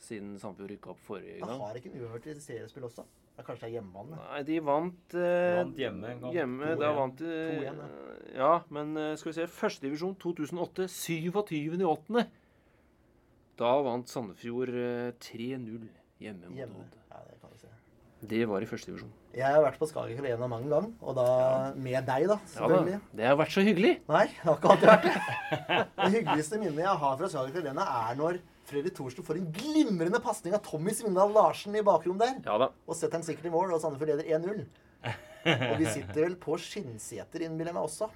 siden Sandefjord rykka opp forrige gang. har ikke en uavgjort i seriespill også. er kanskje det er hjemmebane. Nei, de vant eh, Vant hjemme en gang. Hjemme, da vant de 2-1, Ja, men eh, skal vi se Førstedivisjon 2008, 27.8. Da vant Sandefjord eh, 3-0 hjemme mot Hjemme. Odd. Ja, det kan du se. Det var i førstedivisjon. Jeg har vært på Skagerrak Arena mange ganger, og da med deg, da. Ja da. Det har vært så hyggelig. Nei, det har ikke alltid vært det. Det hyggeligste minnet jeg har fra Skagerrak Arena, er når Fredrik Thorsen får en glimrende pasning av Tommy Svindal Larsen i bakrommet der. Ja da. Og setter han sikkert i mål, og Sandefjord leder 1-0. Og vi sitter vel på skinnseter, innbiller jeg meg også.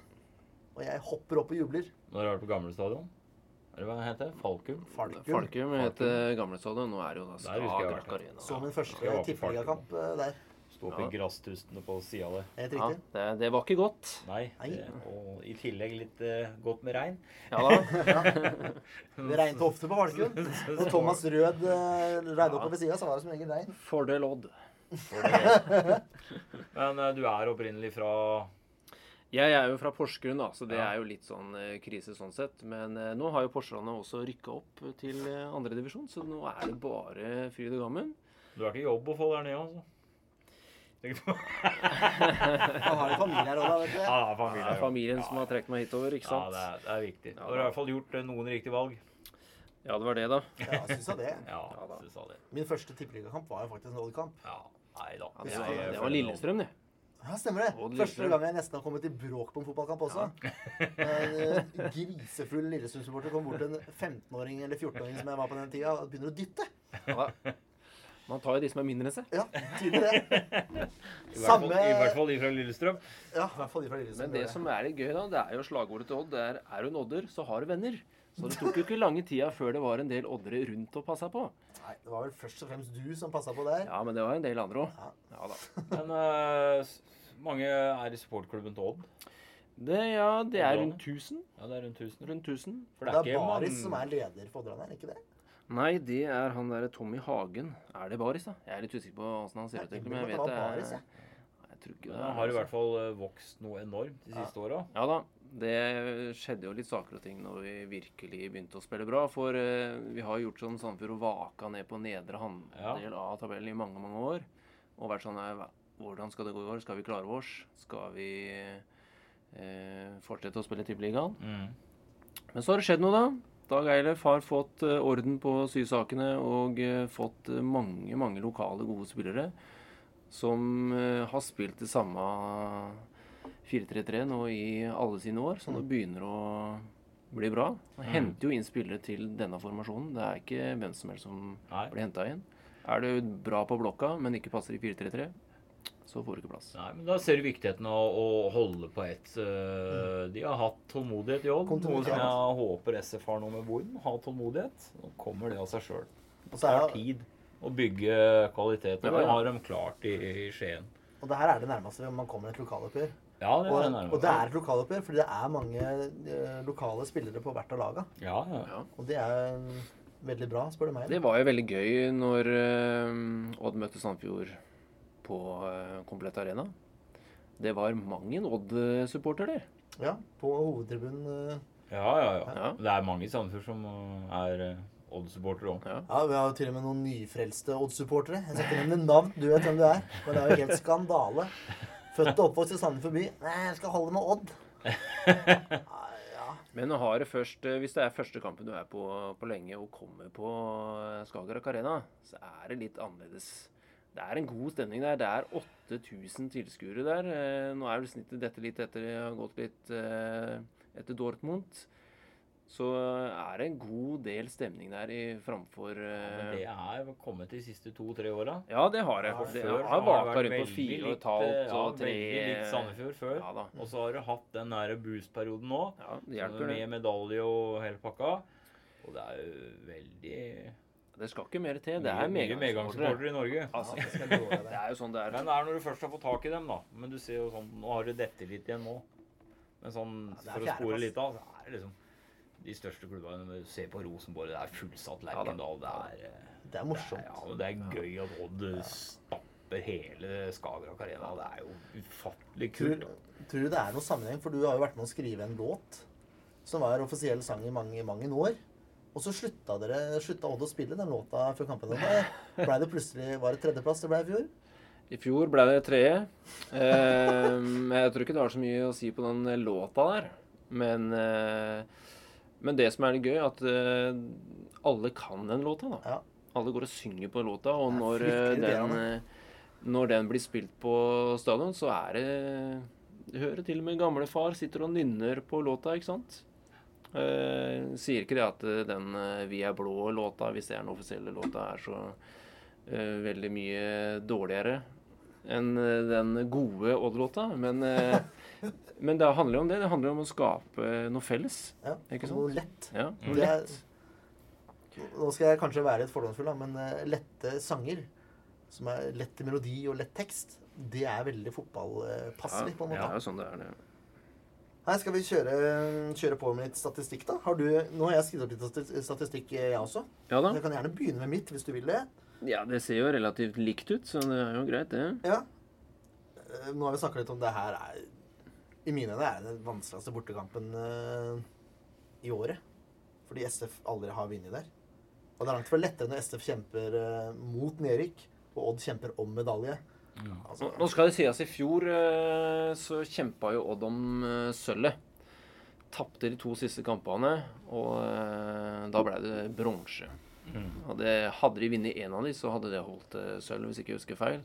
Og jeg hopper opp og jubler. Når har du vært på gamle stadion? Eller hva heter det? Falkum? Falkum. Falkum heter gamle stadion. Nå er det jo da Skagerrak. Arena. Så min første tippeligakamp eh, der. Stå oppi Ja. grasstustene på sida der. Helt Ja, det, det var ikke godt. Nei. Nei. Det, og i tillegg litt uh, godt med regn. Ja da. Det regnet ofte på Falkum. Og Thomas Rød uh, regnet opp ved sida, så var det som regel regn. Fordel Odd. Men uh, du er opprinnelig fra Jeg er jo fra Porsgrunn, da, så det Ja. er jo litt sånn eh, krise sånn sett. Men eh, nå har jo Porsgrunn også rykka opp til eh, andredivisjon, så nå er det bare fryd og gammen. Du har ikke jobb å få der nede, altså? Han har en familie her òg, da, vet du. Ja, familie. Det er familien som har trukket meg hitover, ikke Ja, sant? det er, det er viktig. Ja, Du har i hvert fall gjort noen riktige valg. Ja, det var det, da. Ja, jeg syns det. Ja, Ja da. jeg det. Min første tippeligakamp var jo faktisk en Odd-kamp. Ja, nei da. Ja, det, var, det var Lillestrøm, det. Ja, stemmer det. Første gang jeg nesten har kommet i bråk på en fotballkamp også. En eh, grisefull Lillestrøm-supporter kom bort til en 15-åring eller 14-åring som jeg var på den tida, og begynner å dytte. Ja. Man tar jo de som er mindre enn seg. Ja, tydelig det. I hvert fall, I hvert fall de fra Lillestrøm. Ja, i hvert fall de fra Lillestrøm. Men det som er litt gøy, da, det er jo slagordet til Odd. Det er er du en odder, så har du venner. Så det tok jo ikke lange tida før det var en del oddere rundt og passa på. Nei, det var vel først og fremst du som passa på der. Ja, men det var en del andre òg. Ja. Ja da. Men uh, mange er i supportklubben til Odd. Det, ja, det er rundt 1000. Ja, det er rundt 1000. Rundt 1000. For Det er ikke Baris man... som er leder for Odderne, er ikke det? Nei, det er han derre Tommy Hagen. Er det Baris, da? Jeg er litt usikker på åssen han ser ut. Men jeg vet det det er Baris, Jeg tror ikke det er Han har i hvert fall eh, vokst noe enormt de Ja. siste åra. Ja da. Det skjedde jo litt saker og ting når vi virkelig begynte å spille bra. For eh, vi har gjort sånn Sandefjord og vaka ned på nedre halvdel av tabellen i mange, mange år. Og vært sånn Hvordan skal det gå i år? Skal vi klare oss? Skal vi eh, fortsette å spille Tippeligaen? Mm. Men så har det skjedd noe, da. Dag Eilef har fått eh, orden på sysakene og eh, fått mange, mange lokale gode spillere som har spilt det samme 4-3-3 nå i alle sine år, så det begynner å bli bra. Han henter jo inn spillere til denne formasjonen. Det er ikke hvem som helst som Nei. blir henta inn. Er du bra på blokka, men ikke passer i 4-3-3, så får du ikke plass. Nei, men Da ser du viktigheten av å holde på ett. eh, De har hatt tålmodighet i Odd. Noe som jeg håper SF har noe med Boiden. Ha tålmodighet. Nå kommer det av seg sjøl. Det så tar er, tid å bygge kvalitet. Og det har de klart i, i Skien. og det her er det nærmeste man kommer et lokaloppgjør. Ja, det er Og, og det er et lokaloppgjør fordi det er mange eh, lokale spillere på hvert av laga. Ja, ja. Ja. Og det er veldig bra, spør du meg. Det var jo veldig gøy når eh, Odd møtte Sandefjord på uh, Komplett Arena. Det var mang en Odd-supporter der. Ja, på hovedtribunen. eh, ja, ja, ja. Ja. Det er mange i Sandefjord som er Odd-supportere òg. Ja. Ja, Vi har jo til og med noen nyfrelste Odd-supportere. Jeg skal ikke nevne navn, du vet hvem du er. Men det er jo helt skandale. Født og oppvokst i Sandefjord by. Nei, jeg skal holde med Odd. Ja. Men det først, eh, hvis det er første kampen du er på på lenge og kommer på eh, Skagerrak Arena, så er det litt annerledes. Det er en god stemning der. Det er 8000 tilskuere der. Eh, Nå er vel snittet dette litt etter det har gått litt etter Dortmund. Så er det en god del stemning der i, framfor Men eh, det er kommet de siste to-tre åra. Ja, det har jeg. Ja, Det Før har vaka rundt på fire og et halvt eh, og tre Veldig likt Sandefjord før. Ja da. Og så har du hatt den der boost-perioden nå. Ja, det hjelper, med det. medalje og hele pakka. Og det er jo veldig Det skal ikke mer til. Det er mye medgangssupportere. i Norge. Altså, det det. er jo sånn det er. Men det er når du først har fått tak i dem, da. Men du ser jo sånn Nå har du dette litt igjen nå. Men sånn Ja, for å spore litt av, så er det liksom de største klubbene når du ser på Rosenborg, det er fullsatt Lerkendal. Ja, Det er, eh, Det er morsomt. ja, og det er gøy at Odd stapper hele Skagerrak Arena. Det er jo ufattelig kult. Tror, tror du det er noen sammenheng? For du har jo vært med å skrive en låt som var offisiell sang i mange, mange år. Og så slutta dere, slutta Odd å spille den låta før kampen. Ble det plutselig Var det tredjeplass det ble i fjor? I fjor ble det tredje. Eh, jeg tror ikke det har så mye å si på den låta der. Men, eh, men det som er litt gøy, er at uh, alle kan den låta. da. Ja. Alle går og synger på låta, og når, eh, den, eh, når den blir spilt på stadion, så er det Du hører til og med gamlefar sitter og nynner på låta, ikke sant? Uh, sier ikke det at den uh, 'Vi er blå'-låta, hvis det er den offisielle låta, er så uh, veldig mye dårligere enn den gode Odd-låta. Men, men det handler jo om det. Det handler om å skape noe felles. Ja, Ikke sant? Noe lett. Ja, noe Det er, lett. nå skal jeg kanskje være litt fordomsfull, da, men uh, lette sanger, som er lett i melodi og lett tekst, det er veldig fotballpasselig, på en Det måte. er jo sånn det er, det. Her skal vi kjøre, kjøre på med litt statistikk, da. Har du, nå har jeg skrevet opp litt statistikk, eh, jeg også. Ja da. Jeg kan gjerne begynne med mitt, hvis du vil det. Ja, det ser jo relativt likt ut, så det er jo greit, det. Ja. Eh, Nå har vi snakka litt om det her er I mine øyne er det den vanskeligste bortekampen eh, i året. Fordi SF aldri har vunnet der. Og det er langt fra lettere når SF kjemper eh, mot nedrykk, og Odd kjemper om medalje. Altså, Nå skal det sies i fjor eh, så kjempa jo Odd om sølvet. Tapte de to siste kampene, og da ble det bronse. Mm. det, hadde de vunnet én av de, så hadde det holdt sølv, hvis ikke jeg husker feil.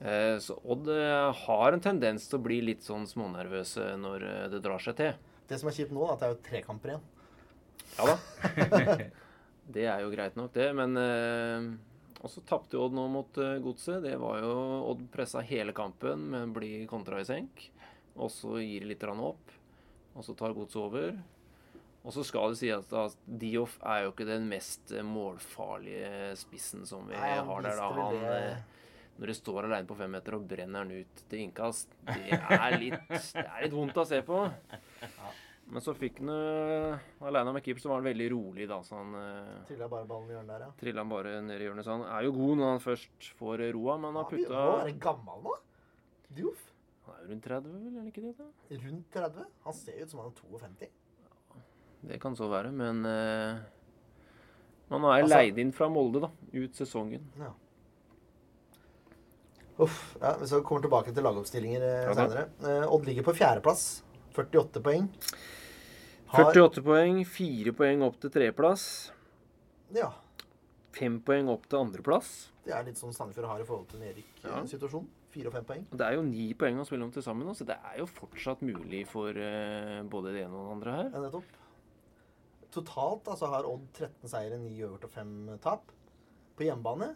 Eh, så Odd eh, har en tendens til å bli litt sånn smånervøse når eh, det drar seg til. det som er kjipt nå, er at det er jo tre kamper igjen. Ja da. det er jo greit nok, det. Men Og så tapte Odd nå mot Godset. Det var jo Odd pressa hele kampen, men blir kontra i senk. Og så gir de litt opp. Og så tar Godset over. Og så skal det sies at Dioff er jo ikke den mest målfarlige spissen som vi Nei, har der. da. Han, det- når det står alene på femmeter og brenner den ut til innkast, det er litt, det er litt vondt å se på. Men så fikk han uh, Aleine med keeper, så var han veldig rolig, da. Så han uh, Trilla bare ballen i hjørnet der, ja. trilla han bare ned i hjørnet. Så han er jo god når han først får roa, men han har putta han være gammel nå. Dioff. Han er jo rundt 30, vel? Eller ikke det? da? Rundt 30. Han ser ut som han er 52. Det kan så være, men uh, Man er Altså- leid inn fra Molde, da. Ut sesongen. Ja. Uff. Ja, vi kommer tilbake til lagoppstillinger eh, Ja senere. Eh, Odd ligger på fjerdeplass. 48 poeng. Har, 48 poeng, 4 poeng opp til tredjeplass. Ja. 5 poeng opp til andreplass. Det er litt sånn Sandefjord har i forhold til Ja. Erik-situasjonen. Fire og fem poeng. Det er jo ni poeng å spille om til sammen, så det er jo fortsatt mulig for eh, både det ene og det andre her. Ja, nettopp. Totalt altså, har Odd 13 seire, 9 øvert og 5 tap. På hjemmebane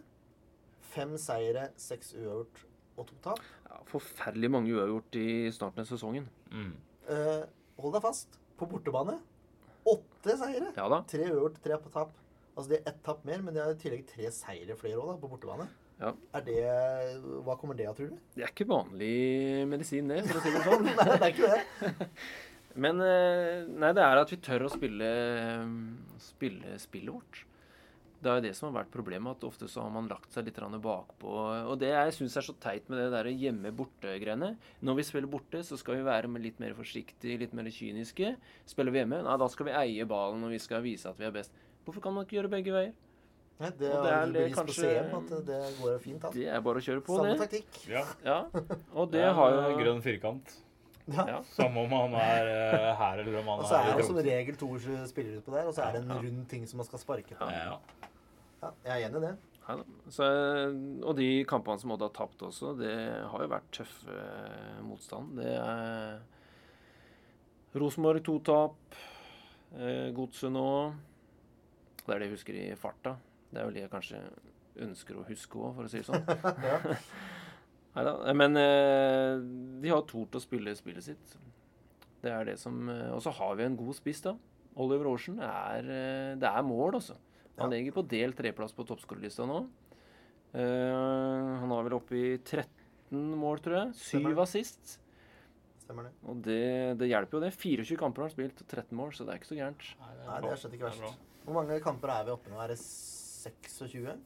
5 seire, seks uavgjort og to tap. Ja, forferdelig mange uavgjort i starten av sesongen. Mm. Eh, hold deg fast. På bortebane åtte seire, Ja da. Tre uavgjort, tre på tap. Altså Det er ett tap mer, men de har i tillegg tre seire flere òg, på bortebane. Ja. Er det, Hva kommer det av, tror du? Det er ikke vanlig medisin, det, for å si det sånn. Nei, det er ikke det. Men eh, nei, det er at vi tør å spille, spille spillet vårt. Det er jo det som har vært problemet, at ofte så har man lagt seg litt bakpå. Og det jeg syns er så teit med det der hjemme-borte-greiene Når vi spiller borte, så skal vi være litt mer forsiktige, litt mer kyniske. Spiller vi hjemme, nei, da skal vi eie ballen og vi skal vise at vi er best. Hvorfor kan man ikke gjøre begge veier? Nei, det det har er bevis bevist på CM at det går fint Da. Det er bare å kjøre på, Samme det. taktikk. Ja. Ja, Og det Det er har jo grønn firkant. Ja. Ja. Samme om han er eh, her eller om han Og så er er det som regel to spillere utpå der, og så er det en rund ting som man skal sparke på. Ja. Ja, jeg er enig i det. Ja, så, og de kampene som Odd har tapt også, det har jo vært tøffe motstand. Det er Rosenborg to tap, eh, Godset nå. Det er det jeg husker i farta. Det er vel det jeg kanskje ønsker å huske òg, for å si det sånn. Neida, Men eh, de har tort å spille spillet sitt. Det er det som eh, Og så har vi en god spiss, da. Oliver Aarsen er eh, Det er mål, altså. Han Ja. ligger på delt tredjeplass på toppskårerlista nå. Uh, han har vel oppe i 13 mål, tror jeg. Syv assist. Stemmer det. Og det, det hjelper jo, det. 24 kamper har han spilt, og 13 mål, så det er ikke så gærent. Nei, det er slett ikke Det er verst. Hvor mange kamper er vi oppe nå? Er det 26?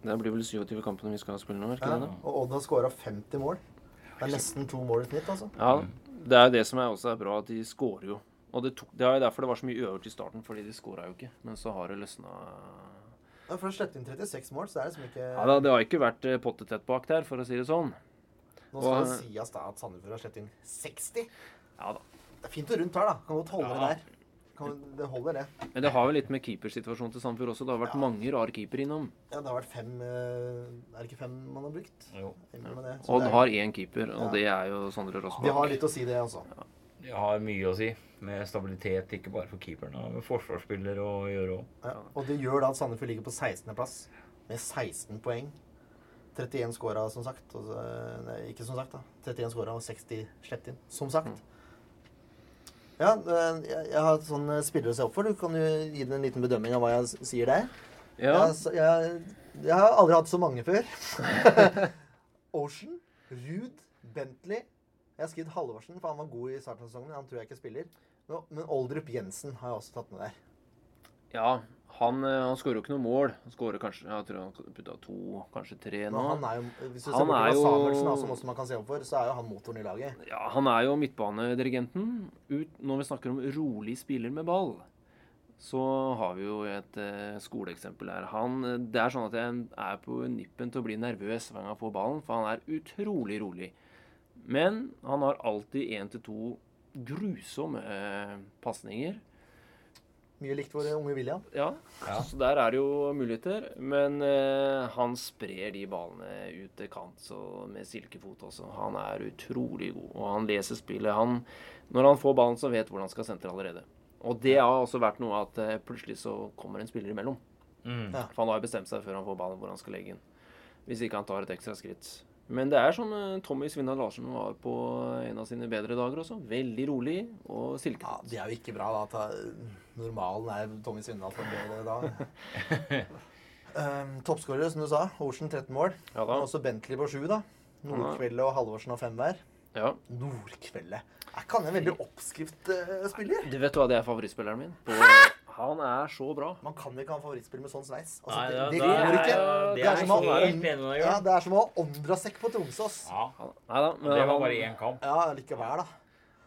Det blir vel 27 kampene vi skal spille nå, er det Ja. det? Og Odd har skåra 50 mål. Det er nesten to mål i snitt, altså. Ja, det er det som er også er bra, at de skårer jo. Og det, tok, det er jo derfor det var så mye uavgjort i starten, fordi de skåra jo ikke. Men så har det løsna Ja, For å slette inn 36 mål, så er det liksom ikke Ja da, det har ikke vært eh, pottetett bak der, for å si det sånn. Nå skal det sies da at Sandefjord har slettet inn 60. Ja da. Det er fint og rundt her, da. Kan godt holde Ja. det der. Kan, det holder, det. Men det har jo litt med keepersituasjonen til Sandefjord også. Det har vært Ja. mange rare keepere innom. Ja, det har vært fem eh, Er det ikke fem man har brukt? Jo. Med Odd er- har én keeper, og Ja. det er jo Sondre De har litt å si, det, altså. Har mye å si med stabilitet, ikke bare for keeperen, men med forsvarsspillere å gjøre òg. Ja. Og det gjør da at Sandefjord ligger på 16.-plass med 16 poeng. 31 skåra, som sagt. Og, så- nei, ikke som sagt, da. 31 skåra og 60 slett inn. Som sagt. Ja, eh, jeg, jeg har sånn spillere å se opp for. Du kan jo gi den en liten bedømming av hva jeg sier der. Ja, Jeg, jeg, jeg har aldri hatt så mange før. Ocean, Ruud, Bentley. Jeg har skrevet Halvorsen, for han var god i starten av sesongen. Han tror jeg ikke spiller. Men, Oldrup Jensen har jeg også tatt med der. ja han, eh, han skårer jo ikke noe mål. Han skårer kanskje Jeg tror han putta to, kanskje tre nå. Men han er jo, hvis du ser Han bort jo- Samuelsen, som også man kan se opp for, så er jo han motoren i laget. Ja, Han er jo midtbanedirigenten. Ut, når vi snakker om rolig spiller med ball, så har vi jo et eh, skoleeksempel her. Han, eh, det er sånn at jeg er på nippen til å bli nervøs hver gang jeg får ballen, for han er utrolig rolig. Men han har alltid én til to grusomme eh, pasninger. Mye likt vår unge William. Ja, Ja. så der er det jo muligheter. Men eh, han sprer de ballene ut til kant så med silkefot også. Han er utrolig god, og han leser spillet. Han, når han får ballen, så vet hvordan han skal sentre allerede. Og det har også vært noe at eh, plutselig så kommer en spiller imellom. Mm. Ja. For han har jo bestemt seg før han får ballen hvor han skal legge den. Hvis ikke han tar et ekstra skritt. Men det er sånn eh, Tommy Svindal Larsen var på en av sine bedre dager også. Veldig rolig og Ja. Det er jo ikke bra, da. at eh, Normalen er Tommy Svindal som bedre da. um, Toppskårer, som du sa. Olsen 13 mål. Ja da. også Bentley på sju, da. Nordkvelde og Halvorsen har fem hver. Ja. Nordkvelde. Er ikke han en veldig oppskriftspiller? Du vet hva, det er favorittspilleren min. På, han er så bra. Man kan ikke ha en favorittspiller med sånn sveis. Altså, Nei, det, ja, det da går er- ikke. Det Det er er som å ha- Ja, det er som å ha Ondrasek på Tromsås. Ja, Nei men, det var han, bare én kamp. Ja, likevel, da.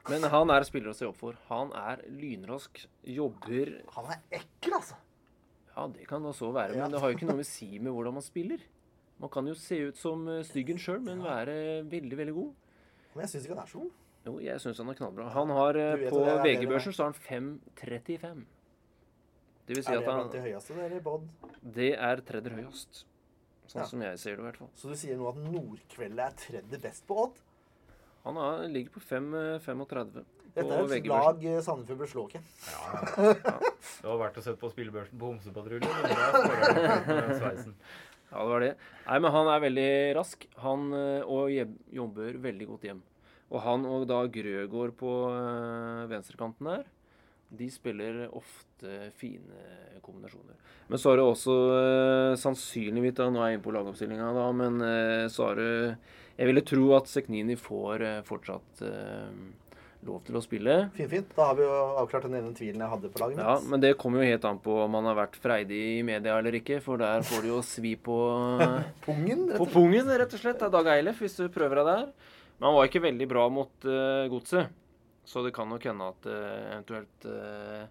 men han er spiller å se opp for. Han er lynrask, jobber Han er ekkel, altså. Ja, det kan da så være, Ja. men det har jo ikke noe med å si med hvordan man spiller. Man kan jo se ut som eh, styggen sjøl, men være veldig, veldig god. Men jeg syns ikke han er så god. Jo, jeg syns han er knallbra. Han har eh, På det er, VG-børsen så har han 5,35. Det vil si Er at det blant de høyeste, der i Bod? Det er tredje høyest. Sånn Ja. som jeg ser det, i hvert fall. Så du sier nå at Nordkveldet er tredje best på Odd? Han er, ligger på 5, eh, 35 Dette er et lag eh, Sandefjord bør slå ikke. Det var verdt å sette på spillebørsen på Homsepatruljen. Ja, det var det. Nei, men han er veldig rask. Han eh, og jobber veldig godt hjem. Og han og da Grøgaard på venstrekanten der, de spiller ofte fine kombinasjoner. Men så har du også eh, sannsynligvis da, Nå er jeg inne på lagoppstillinga, da, men eh, så har du Jeg ville tro at Seknini får eh, fortsatt lov til å spille. Fint, fint. Da har vi jo avklart den ene tvilen jeg hadde på laget mitt. Ja, men det kommer jo helt an på om han har vært freidig i media eller ikke, for der får du jo svi på Pungen, rett På og slett. pungen, rett og slett, av Dag Eilef, hvis du prøver deg der. Men han var ikke veldig bra mot uh, godset. Så det kan nok hende at eh, eventuelt eh,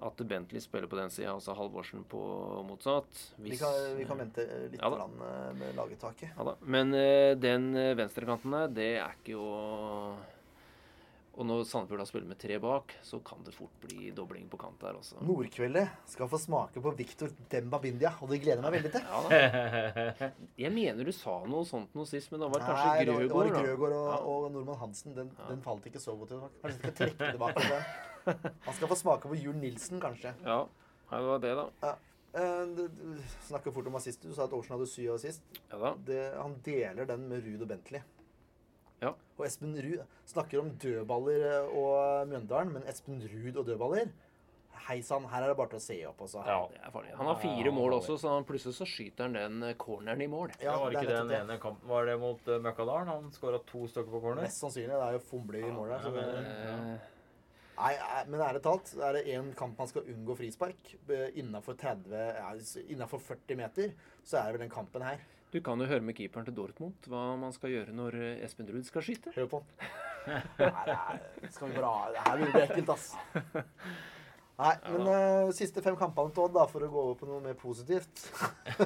at Bentley spiller på den sida, altså Halvorsen på motsatt. Vi kan, vi kan vente litt Ja grann, eh, med laguttaket. Ja. Men den venstrekanten der, det er ikke å Og når Sandefjord da spiller med tre bak, så kan det fort bli dobling på kant der også. Nordkveldet skal få smake på Victor Demba Bindia, og det gleder jeg meg veldig til. Ja. Jeg mener du sa noe sånt noe sist, men det var kanskje Nei, det var, det var Grøgaard, da. Nei, og, Ja. og Nordmann Hansen. Den, den falt ikke så godt i dag. Kanskje vi skal trekke tilbake den. Han skal få smake på Jul Nilsen, kanskje. Ja, ja, det var det, da. Eh, du snakker fort om assist. Du sa at Årsen hadde syv assist. Ja da. Det, han deler den med Ruud og Bentley. Ja. Og Espen Ruud snakker om dødballer eh, og Mjøndalen, men Espen Ruud og dødballer Hei sann, her er det bare til å se opp, Også. Ja. Det er. Han har fire mål også, så plutselig så skyter han den eh, corneren i mål. Ja, det var ikke det den ene kampen Var det mot uh, Møkkadalen? Han skåra to stykker på corner. Mest sannsynlig. Det er jo fomler i målet. Så Ja, det, men- Eh, nei, nei, men ærlig talt, er det én kamp man skal unngå frispark innafor 30 Innafor 40 meter, så er det vel den kampen her. Du kan jo høre med keeperen til Dortmund hva man skal gjøre når eh, Espen Ruud skal skyte. Hør på han. Er, skal vi bare ha Det her blir ekkelt, ass. Nei, men uh, siste fem kampene til Odd, da, for å gå over på noe mer positivt.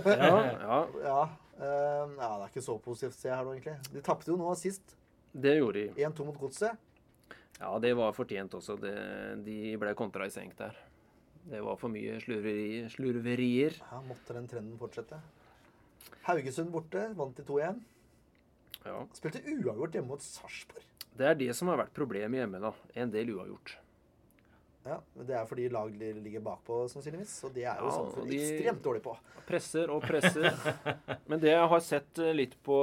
Ja, ja, Ja, uh, ja, det er ikke så positivt, ser jeg her nå, egentlig. De tapte jo nå sist. det gjorde de. 1-2 mot Godset. Ja, det var fortjent også. Det, de ble kontra i senk der. Det var for mye slurveri, slurverier. Ja, måtte den trenden fortsette. Haugesund borte, vant til 2-1. Ja. Spilte uavgjort hjemme mot Sarpsborg. Det er det som har vært problemet hjemme, da. En del uavgjort. Ja, men Det er fordi lag ligger bakpå, sannsynligvis. Og det er jo Ja, Sandefjord de- ekstremt dårlig på. Presser og presser. Men det jeg har sett eh, litt på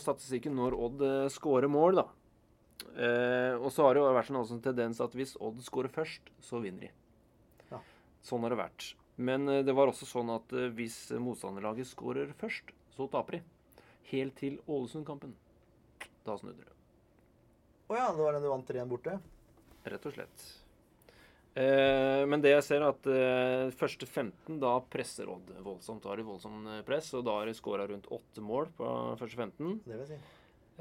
statistikken når Odd eh, scorer mål, da. Eh, og så har det vært en sånn tendens at hvis Odd scorer først, så vinner de. Ja. Sånn har det vært. Men eh, det var også sånn at eh, hvis motstanderlaget skårer først, så taper de. Helt til Ålesund-kampen. Da snudde det. Å ja, det var den du vant 3-1 borte. Rett og slett. Eh, men det jeg ser, er at eh, første 15, da presser Odd voldsomt. Da har de voldsomt eh, press, og da har de skåra rundt åtte mål på første 15. Det vil si.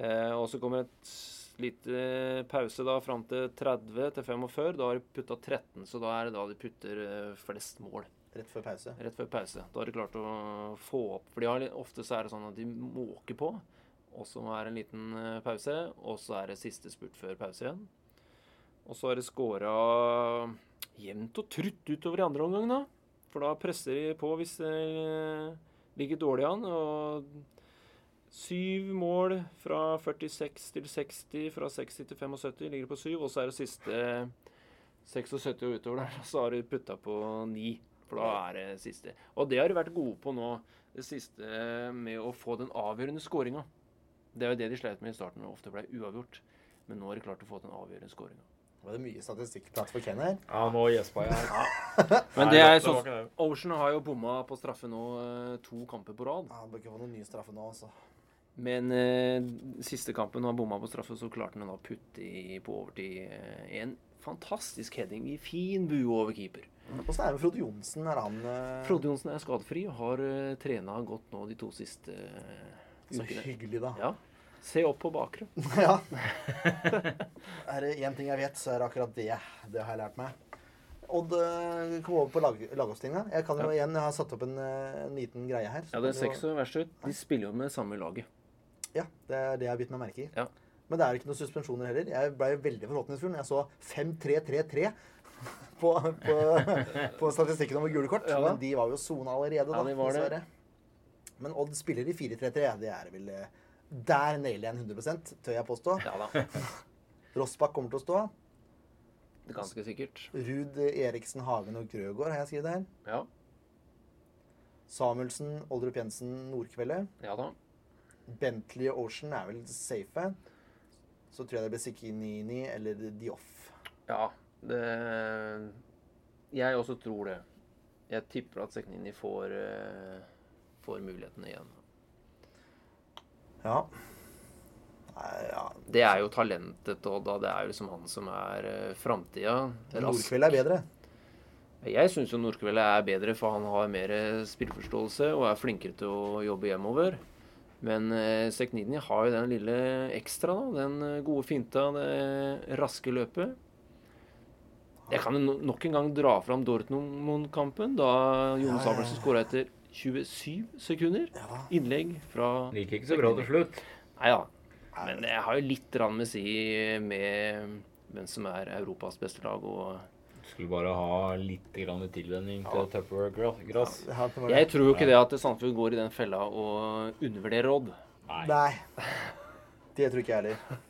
Eh, og så kommer et litt eh, pause da fram til 30 til 45. Da har de putta 13, så da er det da de putter flest mål. Rett før pause. Rett før pause. Da har de klart å få opp For de ofte så er det sånn at de måker på, og så er det en liten eh, pause, og så er det siste spurt før pause igjen. Og så har de scora jevnt og trutt utover i andre omgang, da. For da presser de på hvis det eh, ligger dårlig an. Og syv mål fra 46 til 60, fra 60 til 75 ligger på syv. Og så er det siste 76 og utover der, så har de putta på ni. For da er det siste. Og det har de vært gode på nå, det siste med å få den avgjørende skåringa. Det er jo det de sleit med i starten, og ofte ble uavgjort. Men nå har de klart å få den avgjørende skåringa. Var det mye statistikkprat for Ken her. Ja, nå gjespa jeg. Men det er sånn. Ocean har jo bomma på straffe nå eh, to kamper på rad. Ja, Han bør ikke få noen nye straffer nå, altså. Men eh, siste kampen når han bomma på straffe, så klarte han å putte i, på overtid eh, en fantastisk heading i fin bue over keeper. Åssen er det med Frode Johnsen? Er han uh, Frode Johnsen er skadefri og har uh, trena godt nå de to siste uh, Så Hyggelig, da. Ja. Se opp på bakre. Ja. er det én ting jeg vet, så er det akkurat det. Det har jeg lært meg. Odd eh, kom over på lag, lagoppstillinga. Jeg kan jo igjen, jeg har satt opp en, eh, en liten greie her. Ja, det er ikke så verst ut. De spiller jo med samme laget. Ja, det er det jeg har bitt meg merke i. Ja. Men det er ikke noen suspensjoner heller. Jeg ble veldig forhåpningsfull når jeg så 5-3-3-3 på, på, på statistikken over gule kort. Ja. Men de var jo sona allerede, da. Ja, de var det. Men Odd spiller i 4-3-3. Det er vel eh, Der nailer jeg en 100% tør jeg påstå. Ja da. Rossbakk kommer til å stå. Ganske sikkert. Ruud Eriksen, Hagen og Grøgaard har jeg skrevet her. Ja. Samuelsen, Oldrup Jensen, Nordkveldet. Ja da. Bentley og Ocean er vel safe. Så tror jeg det blir Sikinini eller Dioff. Ja, det Jeg også tror det. Jeg tipper at Seknini får, eh, får mulighetene igjen. Ja. Nei, ja. Det er jo talentet og da. Det er jo liksom han som er uh, framtida. Nordkveld er bedre. Jeg syns jo Nordkveld er bedre, for han har mer spillforståelse og er flinkere til å jobbe hjemover. Men uh, Seknini har jo den lille ekstra, da. Den eh, gode finta, det raske løpet. Jeg kan nok en gang dra fram Dortmund-kampen, da Jonas Ja, ja, Abelsen ja. skåra etter 27 sekunder. Ja. Innlegg fra Det Gikk ikke så bra til slutt. Nei da. Men jeg har jo litt rann med si med hvem som er Europas beste lag. og Skulle bare ha litt grann tilvenning til. Ja, det var det. Jeg tror jo ikke det at Sandefjord går i den fella og undervurderer Odd. Nei. Nei. Det tror ikke jeg heller.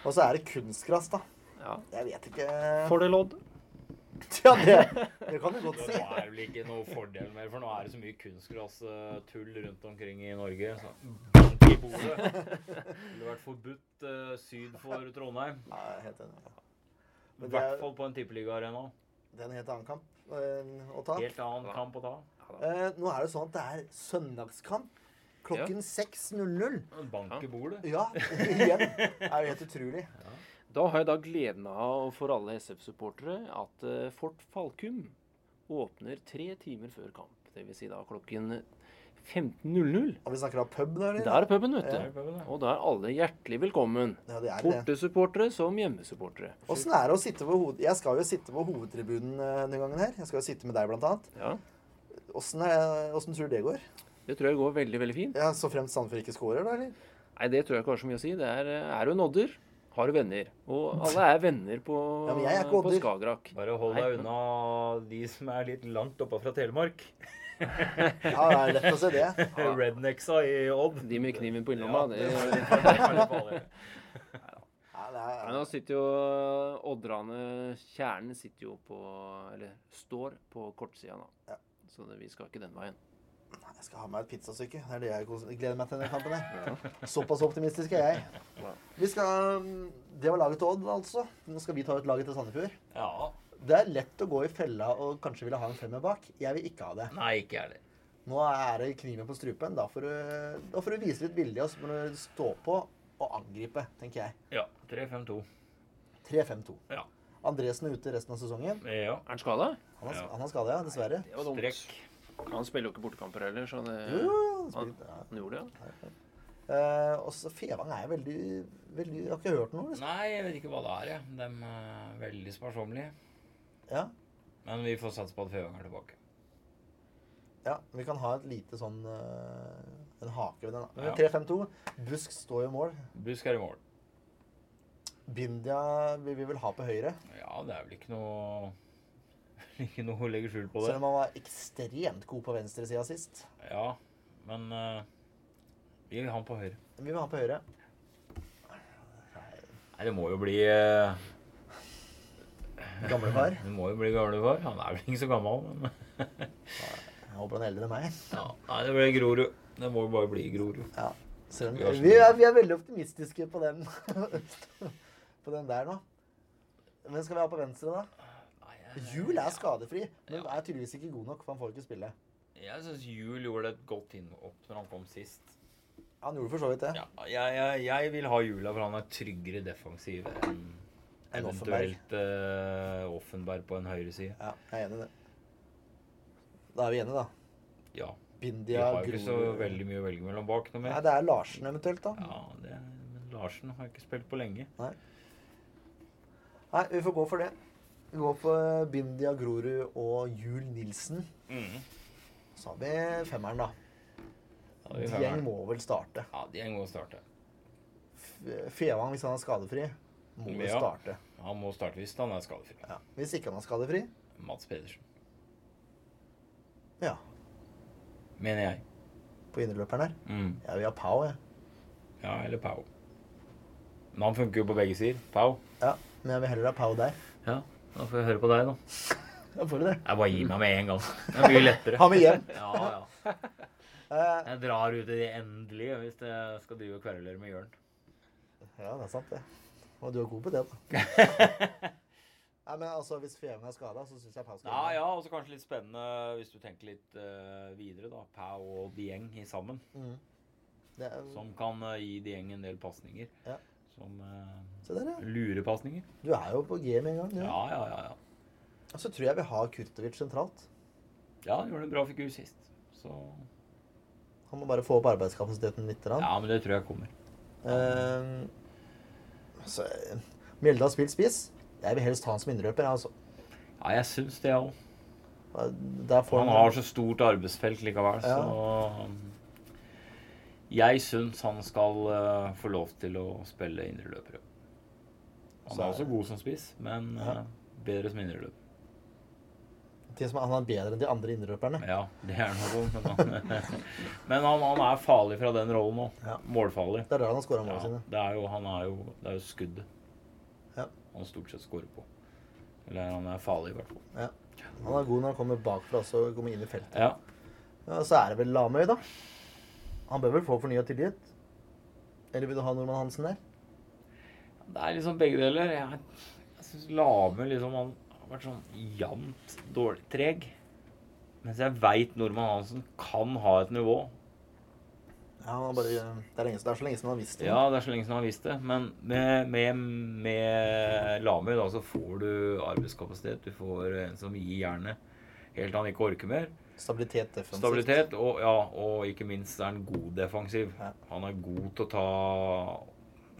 Og så er det kunstgress, da. Ja. Jeg vet ikke Fordel Odd. Ja, det, det kan du godt Nå si. er det vel ikke noe fordel mer, for nå er det så mye kunstgress-tull rundt omkring i Norge. Så bank i bordet. Det ville vært forbudt uh, syd for Trondheim. Nei, helt enig. I hvert er, fall på en tippeligaarena. det er en helt annen kamp eh, å ta. Helt annen kamp å ta. Uh, nå er det sånn at det er søndagskamp klokken 6.00. Bank i bordet. Ja, igjen. Det er jo helt utrolig. Da har jeg da gleden av for alle SF-supportere at eh, Fort Falkum åpner tre timer før kamp. Dvs. Si da klokken 15.00. Og vi snakker da pub, der? eller? Da er puben, vet Ja. du. Og da er alle hjertelig velkommen. Ja, det er. Bortesupportere som hjemmesupportere. Åssen er det å sitte på hoved... Jeg skal jo sitte på hovedtribunen eh, denne gangen her. Jeg skal jo sitte med deg, blant annet. Ja, Åssen er- tror du det går? Det tror jeg går veldig, veldig fint. Ja, Så fremt Sandefjord ikke scorer, da, eller? Nei, det tror jeg ikke har så mye å si. Det er, er jo en odder, har du venner. Og alle er venner på, Ja, på. Skagerrak. Bare hold deg unna de som er litt langt oppa fra Telemark. Ja, det er lett å se det. Rednecksa i Odd. De med kniven på innlomma. Ja, det, det er Men nå sitter jo Oddrane Kjernen sitter jo på Eller står på kortsida nå. Ja. Så det, vi skal ikke den veien. Jeg skal ha meg et pizzastykke. Det er det jeg gleder meg til denne kampen. Jeg. Såpass optimistisk er jeg. Vi skal, Det var laget til Odd, altså. Nå skal vi ta ut laget til Sandefjord. Ja. Det er lett å gå i fella og kanskje ville ha en femmer bak. Jeg vil ikke ha det. Nei, ikke jeg heller. Nå er det kniven på strupen. Da får du, da får du vise litt vilje, og så må du stå på og angripe, tenker jeg. Ja. 3-5-2. 3-5-2. Ja. Andresen er ute resten av sesongen. Ja. Er han skada? Han har, Ja. skade, ja, dessverre. Det var dumt. Strekk. Han spiller jo ikke bortekamper heller, så det Jo, han spilte, ja. han gjorde det. ja. Eh, og så Fevang er veldig, veldig Jeg har ikke hørt noe. Liksom. Nei, jeg vet ikke hva det er, jeg. De er veldig sparsommelige. Ja. Men vi får satse på at Fevang er tilbake. ja, vi kan ha et lite sånn uh, En hake ved den. Ja. Men 3-5-2. Busk står i mål. Busk er i mål. Bindia vil vi vel ha på høyre. Ja, det er vel ikke noe Ikke noe å legge skjul på det. Selv om han var ekstremt god på venstresida sist. Ja, men uh, vi vil ha han på høyre. Vi vil ha han på høyre. Nei, det må jo bli uh, Gamlefar? Det må jo bli gamlefar. Han er vel ikke så gammel, men Jeg håper han er eldre enn meg. ja. Nei, det blir Grorud. Det må jo bare bli Grorud. Ja. Selv Vi er, vi er veldig optimistiske på den På den der nå. Hvem skal vi ha på venstre, da? Jul er skadefri, men er tydeligvis ikke god nok, for han får ikke spille. Jeg syns Jul gjorde et godt innhopp når han kom sist. Han gjorde for så vidt det. Ja, jeg, jeg, jeg vil ha Jula, for han er tryggere defensiv enn en eventuelt uh, Offenberg på en høyreside. Ja, jeg er enig i det. Da er vi enige, da. Ja. Bindia, Vi har ikke så veldig mye å velge mellom bak noe mer. Nei, det er Larsen eventuelt, da. Ja, det, men Larsen har ikke spilt på lenge. Nei. Nei, vi får gå for det. Vi går for Bindia, Grorud og Jul Nilsen. Mm. Så har vi femmeren, da. Ja, vi Dieng får- må vel starte. Ja, Dieng må starte. Fevang, hvis han er skadefri, må Ja. starte. Han må starte hvis han er skadefri. Ja. Hvis ikke han er skadefri, Mats Pedersen, ja. mener jeg. På innerløperen her. Mm. Jeg vil ha Pau, jeg. Ja, eller Pau. Men han funker jo på begge sider. Pau. Ja, men jeg vil heller ha Pau der. Ja, da får jeg høre på deg, da. Da får du det. Jeg bare gir meg med en gang. Det er mye lettere. Ha med hjem. Ja, ja. Eh, Jeg drar ut i det endelige hvis jeg skal drive og kverulere med Jørn. ja, det er sant, det. Og du er god på det, da. Nei, men altså, Hvis Feven er skada, så syns jeg Pau skal Ja, ja, og så kanskje litt spennende hvis du tenker litt uh, videre, da. Pau og Dieng i sammen. Mm. Det er, Som kan uh, gi Dieng en del pasninger. Ja. Som uh, Se der, ja. lurepasninger. Du er jo på G med en gang. du. Ja, ja, ja. ja. Og så tror jeg vi har Kurtovic sentralt. Ja, han gjorde en bra figur sist. Så Han må bare få opp arbeidskapasiteten litt. grann. Ja, men det tror jeg kommer. Uh, altså, eh, Mjelde har spilt spiss. Jeg vil helst ha han som innrøper. Altså. Ja, jeg syns det òg. Han har så stort arbeidsfelt likevel, Ja. så Jeg syns han skal uh, få lov til å spille indreløper. Han Så er også god som spiss, men eh, bedre som indreløper. han er bedre enn de andre indreløperne. Ja, det er noe. Men, han, men han, han er farlig fra den rollen òg. Ja. Målfarlig. Det er der han har skåra Ja, sine. det er jo, han er jo, det er jo skuddet Ja. han stort sett skårer på. Eller han er farlig, i hvert fall. Ja. Han er god når han kommer bakfra og kommer inn i feltet. Ja. Ja, så er det vel Lamøy, da. Han bør vel få fornya tillit? Eller vil du ha Norman Hansen der? Det er liksom begge deler. Jeg, jeg syns Lame liksom han har vært sånn jevnt dårlig treg. Mens jeg veit Norman Hansen kan ha et nivå. Ja, han har bare, det, er lenge, det er så lenge siden han har visst det. Ja, det er så lenge siden han har visst det. Men med, med, med Lame da, så får du arbeidskapasitet. Du får en som gir jernet helt til han ikke orker mer. Stabilitet defensivt. Stabilitet, og, ja, og ikke minst er han god defensiv. Ja. Han er god til å ta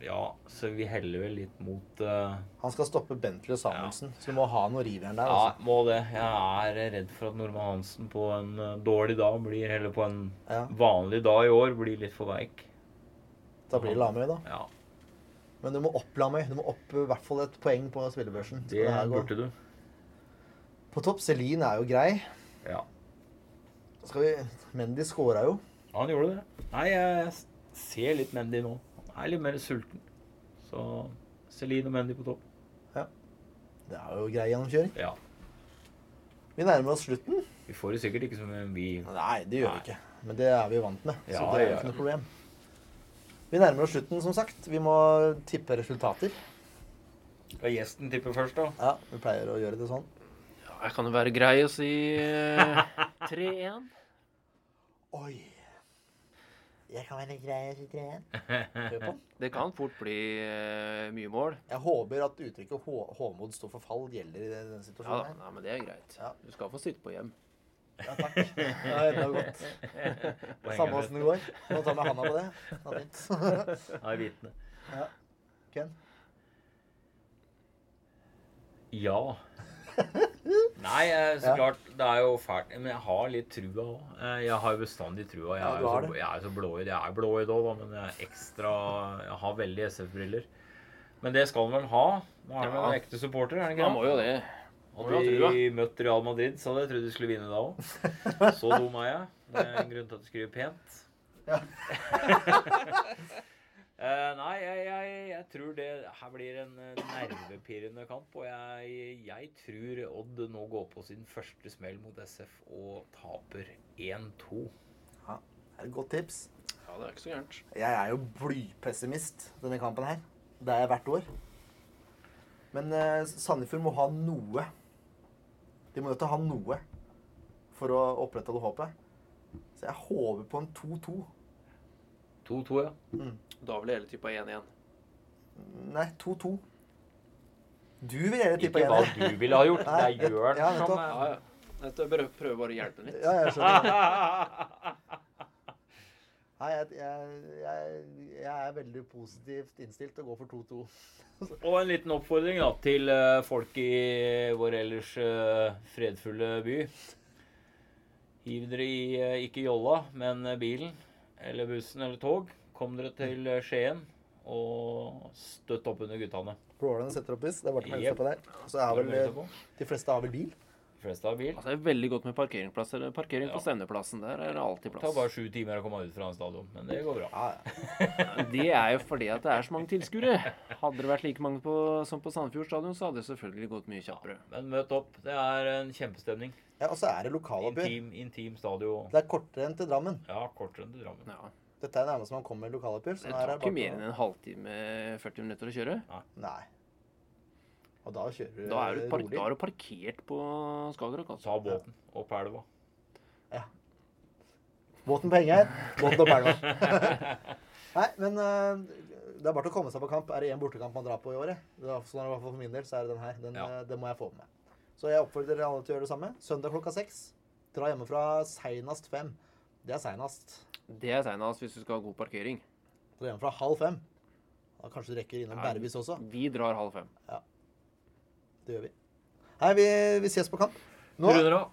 Ja, så vi heller vel litt mot uh, Han skal stoppe Bentley og Samuelsen, så du må ha noe rivjern der. Ja, Altså. må det. Jeg er redd for at Norman Hansen på en eh, dårlig dag blir Eller på en Ja, vanlig dag i år blir litt for veik. da blir det Lamøy, da. Ja, Men du må opp Lamøy. Du må opp i hvert fall et poeng på spillebørsen. det det burde du. På topp, Celine er jo grei. Ja. Skal vi Mendy skåra jo. Ja, Han gjorde det. Nei, jeg ser litt Mendy nå. Han er litt mer sulten. Så Celine og Mendy på topp. Ja. Det er jo grei gjennomkjøring. Ja. Vi nærmer oss slutten. Vi får det sikkert ikke som vi Nei, det gjør Nei. vi ikke. Men det er vi jo vant med. Så Ja, det er jo ikke noe problem. Vi nærmer oss slutten, som sagt. Vi må tippe resultater. Skal gjesten tippe først, da? Ja, vi pleier å gjøre det sånn. Ja, jeg kan jo være grei å si eh, 3-1. Oi. Jeg kan være grei å si 3-1. Det kan fort bli eh, mye mål. Jeg håper at uttrykket Hå- Håmod står for fall gjelder i denne Ja, situasjonen. her. nei, men det er greit. Ja. Du skal få sitte på hjem. Ja, takk. Det er enda godt. Samme åssen det går. Må ta med handa på det. Det er fint. Vitne. Ja. Ken? Ja. Nei, eh, så klart, det er jo fælt. Men jeg har litt trua òg. Jeg har jo bestandig trua. Jeg er jo så, jeg er så blåøyd. Jeg er blåøyd òg, men jeg er ekstra Jeg har veldig SF-briller. Men det skal han vel ha? Nå er han Ja. ekte supporter, er han ikke Han må jo det. Hadde vi møtt Real Madrid, så hadde jeg trodd de skulle vinne da òg. Så dum er jeg. Det er en grunn til at du skriver pent. Ja. Eh, nei, jeg, jeg, jeg tror det her blir en eh, nervepirrende kamp. Og jeg, jeg tror Odd nå går på sin første smell mot SF og taper 1-2. Ja, det er et godt tips. Ja, det er ikke så gærent. Jeg er jo blypessimist denne kampen her. Det er jeg hvert år. Men uh, Sandefjord må ha noe. De må nødt til å ha noe for å opprettholde håpet. Så jeg håper på en 2-2. 2-2, ja. Da vil hele tippa 1-1. Nei, 2-2. Du vil heller tippe Ikke hva du ville ha gjort. Det er Jørn ja, som Ja, ja. Dette prøver, bare å hjelpe litt. Ja, jeg skjønner. Nei, jeg, jeg, jeg, jeg er veldig positivt innstilt til å gå for 2-2. Og en liten oppfordring da, til eh, folk i vår ellers eh, fredfulle by. Hiv dere i eh, ikke jolla, men bilen eller bussen eller tog. Kom dere til eh, Skien og støtt opp under guttene. Blålene setter opp buss. Det er bare å melde seg på der. Så er vel eh, de fleste har vel bil. De fleste har bil. Altså, det er veldig godt med parkeringsplasser. Parkering på Ja. stevneplassen. Der er det alltid Det tar bare sju timer å komme ut fra en stadion, men det går bra. Ja, ja. Det er jo fordi at det er så mange tilskuere. Hadde det vært like mange på, som på Sandefjord stadion, så hadde det selvfølgelig gått mye kjappere. Men møt opp. Det er en kjempestemning. Ja, og så er det lokaloppgjør. Intim, intim stadion. Det er kortere enn til Drammen. Ja, kortere enn til Drammen. Ja. Dette er nærmest man kommer med lokaloppgjør. Det er tar ikke mer enn en halvtime, 40 minutter å kjøre. Nei. Og da kjører du Da er du, rolig. da er du parkert på Skagerrak. Altså. Ta båten opp elva. Båten på henger. Båten opp elva. Nei, men eh, det er bare til å komme seg på kamp. Er det én bortekamp man drar på i året, det er, sånn er det i hvert fall for min del, så er det den her. Den, Ja. den det må jeg få med meg. Så jeg oppfordrer dere alle til å gjøre det samme. Søndag klokka seks. Dra hjemmefra seinast fem. Det er seinast. Det er seinest hvis du skal ha god parkering. Dra hjemmefra halv fem. Da kanskje du rekker innom Ja. Bervis også. Vi drar halv fem. Det gjør vi. Nei, vi, vi ses på kamp. Nå, Runder av.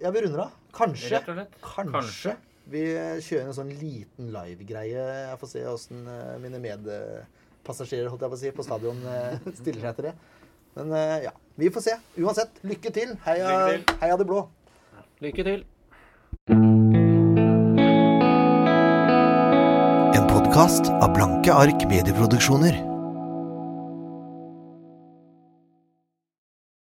ja, vi runder av. Kanskje. Rett og slett. Kanskje. Kanskje. Vi kjører en sånn liten live-greie. Jeg får se åssen eh, mine medpassasjerer holdt jeg på å si, på stadion eh, stiller seg til det. Men eh, ja, vi får se. Uansett, lykke til. Heia, Lykke til. heia det blå. Lykke til. En podkast av Blanke ark medieproduksjoner.